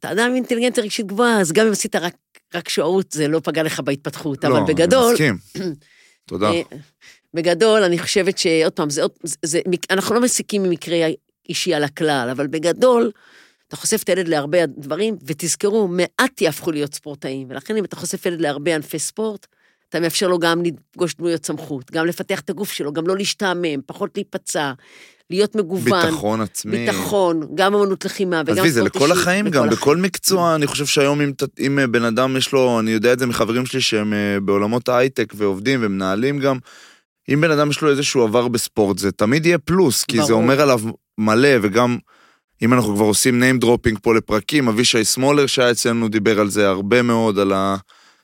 אתה אדם עם אינטליגנציה רגשית גבוהה, אז גם אם עשית רק, רק שוערות, זה לא פגע לך בהתפתחות, אבל לא, אני בגדול, מסכים. [clears throat] תודה. אה, בגדול, אני חושבת שעוד פעם, זה, עוד- זה, זה, אנחנו לא מסיקים ממקרה אישי על הכלל, אבל בגדול, אתה חושף את הילד להרבה דברים, ותזכרו, מעט יהפכו להיות ספורטאים, ולכן אם אתה חושף ילד להרבה ענפי ספורט, אתה מאפשר לו גם לפגוש דמויות סמכות, גם לפתח את הגוף שלו, גם לא להשתעמם, פחות להיפצע, להיות מגוון. ביטחון עצמי. ביטחון, גם אמנות לחימה וגם עזבי, זה ספורט לכל אישי, החיים גם, החיים. בכל מקצוע, אני חושב שהיום אם, אם אה, בן אדם יש לו, אני יודע את זה מחברים שלי שהם אה, בעולמות ההייטק ועובדים ומנהלים גם, אם בן אדם יש לו איזשהו עבר בספורט, זה תמיד יהיה פלוס, כי זה ברור. אומר עליו מלא, וגם אם אנחנו כבר עושים name dropping פה לפרקים, אבישי סמולר שהיה אצלנו דיבר על זה הרבה מאוד, על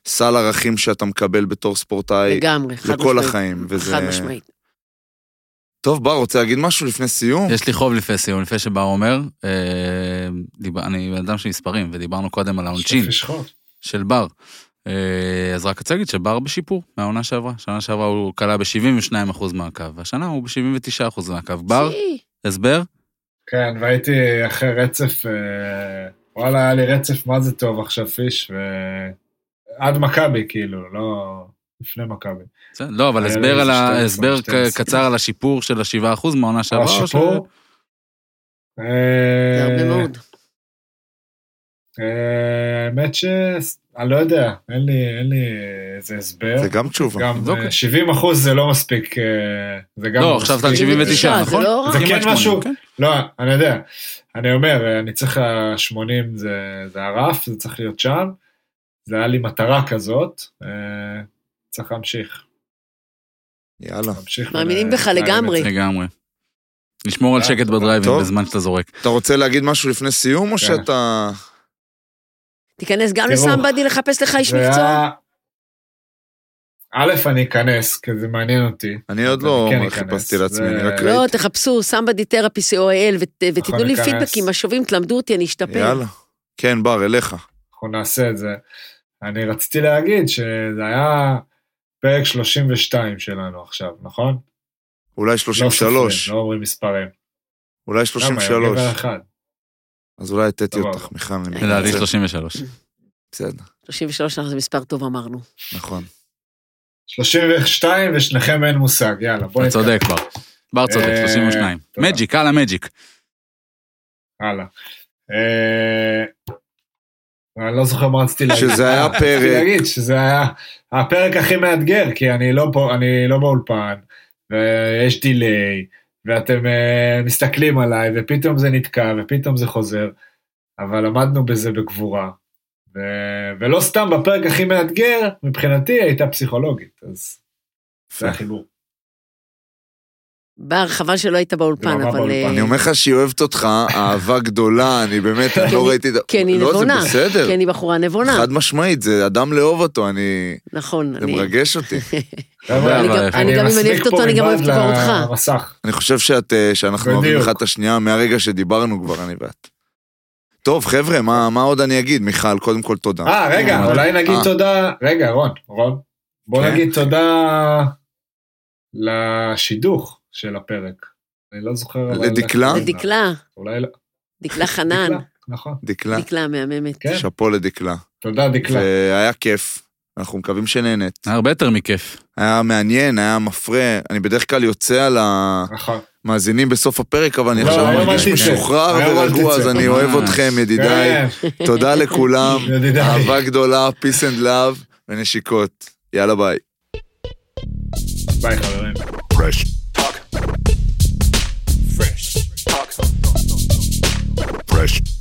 הסל ערכים שאתה מקבל בתור ספורטאי לגמרי, חד לכל משמעית. החיים, וזה... חד משמעית. טוב, בר, רוצה להגיד משהו לפני סיום? יש לי חוב לפני סיום, לפני שבר אומר, אה, דיבר- אני בן אדם של מספרים, ודיברנו קודם על העונשין. של בר. אה, אז רק רוצה להגיד שבר בשיפור מהעונה שעברה. שנה שעברה הוא כלה ב-72% מהקו, והשנה הוא ב-79% מהקו. בר, הסבר? כן, והייתי אחרי רצף, אה, וואלה, היה לי רצף מה זה טוב עכשיו פיש, ו... עד מכבי, כאילו, לא לפני מכבי. לא, אבל הסבר על ה- 12, הסבר 12. קצר על השיפור של ה-7% מהעונה שעברה. או ש- השיפור? זה הרבה אה, מאוד. אה, האמת ש... אני לא יודע, אין לי, אין לי איזה הסבר. זה גם תשובה. גם נבדוק אה, את זה. 70 אחוז זה לא מספיק, אה, זה גם לא, עכשיו אתה על מספיק. 79, זה נכון? לא. זה כן 80, משהו, כן. לא, אני יודע, אני אומר, אה, אני צריך, ה-80 זה, זה הרף, זה צריך להיות שם, זה היה לי מטרה כזאת, אה, צריך להמשיך, יאללה. להמשיך. מאמינים ול- בך לגמרי. לגמרי. לשמור על אה, שקט. בדרייבים. בזמן שאתה זורק. אתה רוצה להגיד משהו לפני סיום, או כן. שאתה... תיכנס גם לסמבדי לחפש לך איש מקצוע. א', אני אכנס, כי זה מעניין אותי. אני עוד לא כן חיפשתי. לעצמי, אני רק לא, ראיתי. תחפשו סמבדי תרפי co.il ות- ותיתנו לי. פידבקים משובים, תלמדו אותי, אני אשתפר. יאללה. כן, בר, אליך. אנחנו נעשה את זה. אני רציתי להגיד שזה היה פרק 32 שלנו עכשיו, נכון? אולי לא 33. סופרים, לא אומרים מספרים. אולי למה, 33. גבר אחד. אז אולי הטעתי. אותך, מיכל. לדעתי מתנצל. 33. בסדר, 33 זה מספר טוב אמרנו. נכון. 32 ושניכם אין מושג, יאללה, בוא אתה. צודק בר. בר צודק, אה, 32. תודה. מג'יק, הלאה מג'יק. הלאה. אני לא זוכר מה רציתי להגיד. שזה היה פרק- להגיד שזה היה הפרק הכי מאתגר, כי אני לא פה, אני לא באולפן, ויש דיליי, ואתם אה, מסתכלים עליי, ופתאום זה נתקע, ופתאום זה חוזר, אבל עמדנו בזה בגבורה. ו... ולא סתם בפרק הכי מאתגר, מבחינתי הייתה פסיכולוגית, אז זה החיבור. בר, חבל שלא היית באולפן, דממה אבל... באולפן. אה, אני אומר לך שהיא אוהבת אותך, אהבה גדולה, אני באמת, אני כי לא אני- ראיתי... את ה- כי אני לא, נבונה. זה בסדר. כי אני בחורה נבונה. חד משמעית, זה אדם לאהוב אותו, אני... נכון, זה אני... מרגש אותי. [laughs] אני גם- אם אני אוהבת אותו, אני גם אוהבת כבר אותך. אני חושב שאת, אה, שאנחנו אוהבים. אחד את השנייה מהרגע שדיברנו כבר, אני ואת. טוב, חבר'ה, מה מה עוד אני אגיד? מיכל, קודם כל תודה. אה, רגע, אה. אולי נגיד. תודה, רגע, רון, רון, בוא כן? נגיד תודה לשידוך של הפרק. אני לא זוכר. לדקלה? לדקלה, אולי לא. דקלה [laughs] חנן, דקלה, נכון. דקלה, דקלה המהממת. כן, שאפו לדקלה. תודה דקלה. והיה כיף, אנחנו מקווים שנהנית. היה הרבה יותר מכיף. היה מעניין, היה מפרה, אני בדרך כלל יוצא על נכון. המאזינים בסוף הפרק, אבל אני לא, עכשיו מרגיש. משוחרר ורגוע. אז אני אוהב. אתכם, ידידיי. כן, תודה [laughs] לכולם, ידידיי. אהבה גדולה, peace and love ונשיקות. יאללה ביי. ביי חברים. Rush.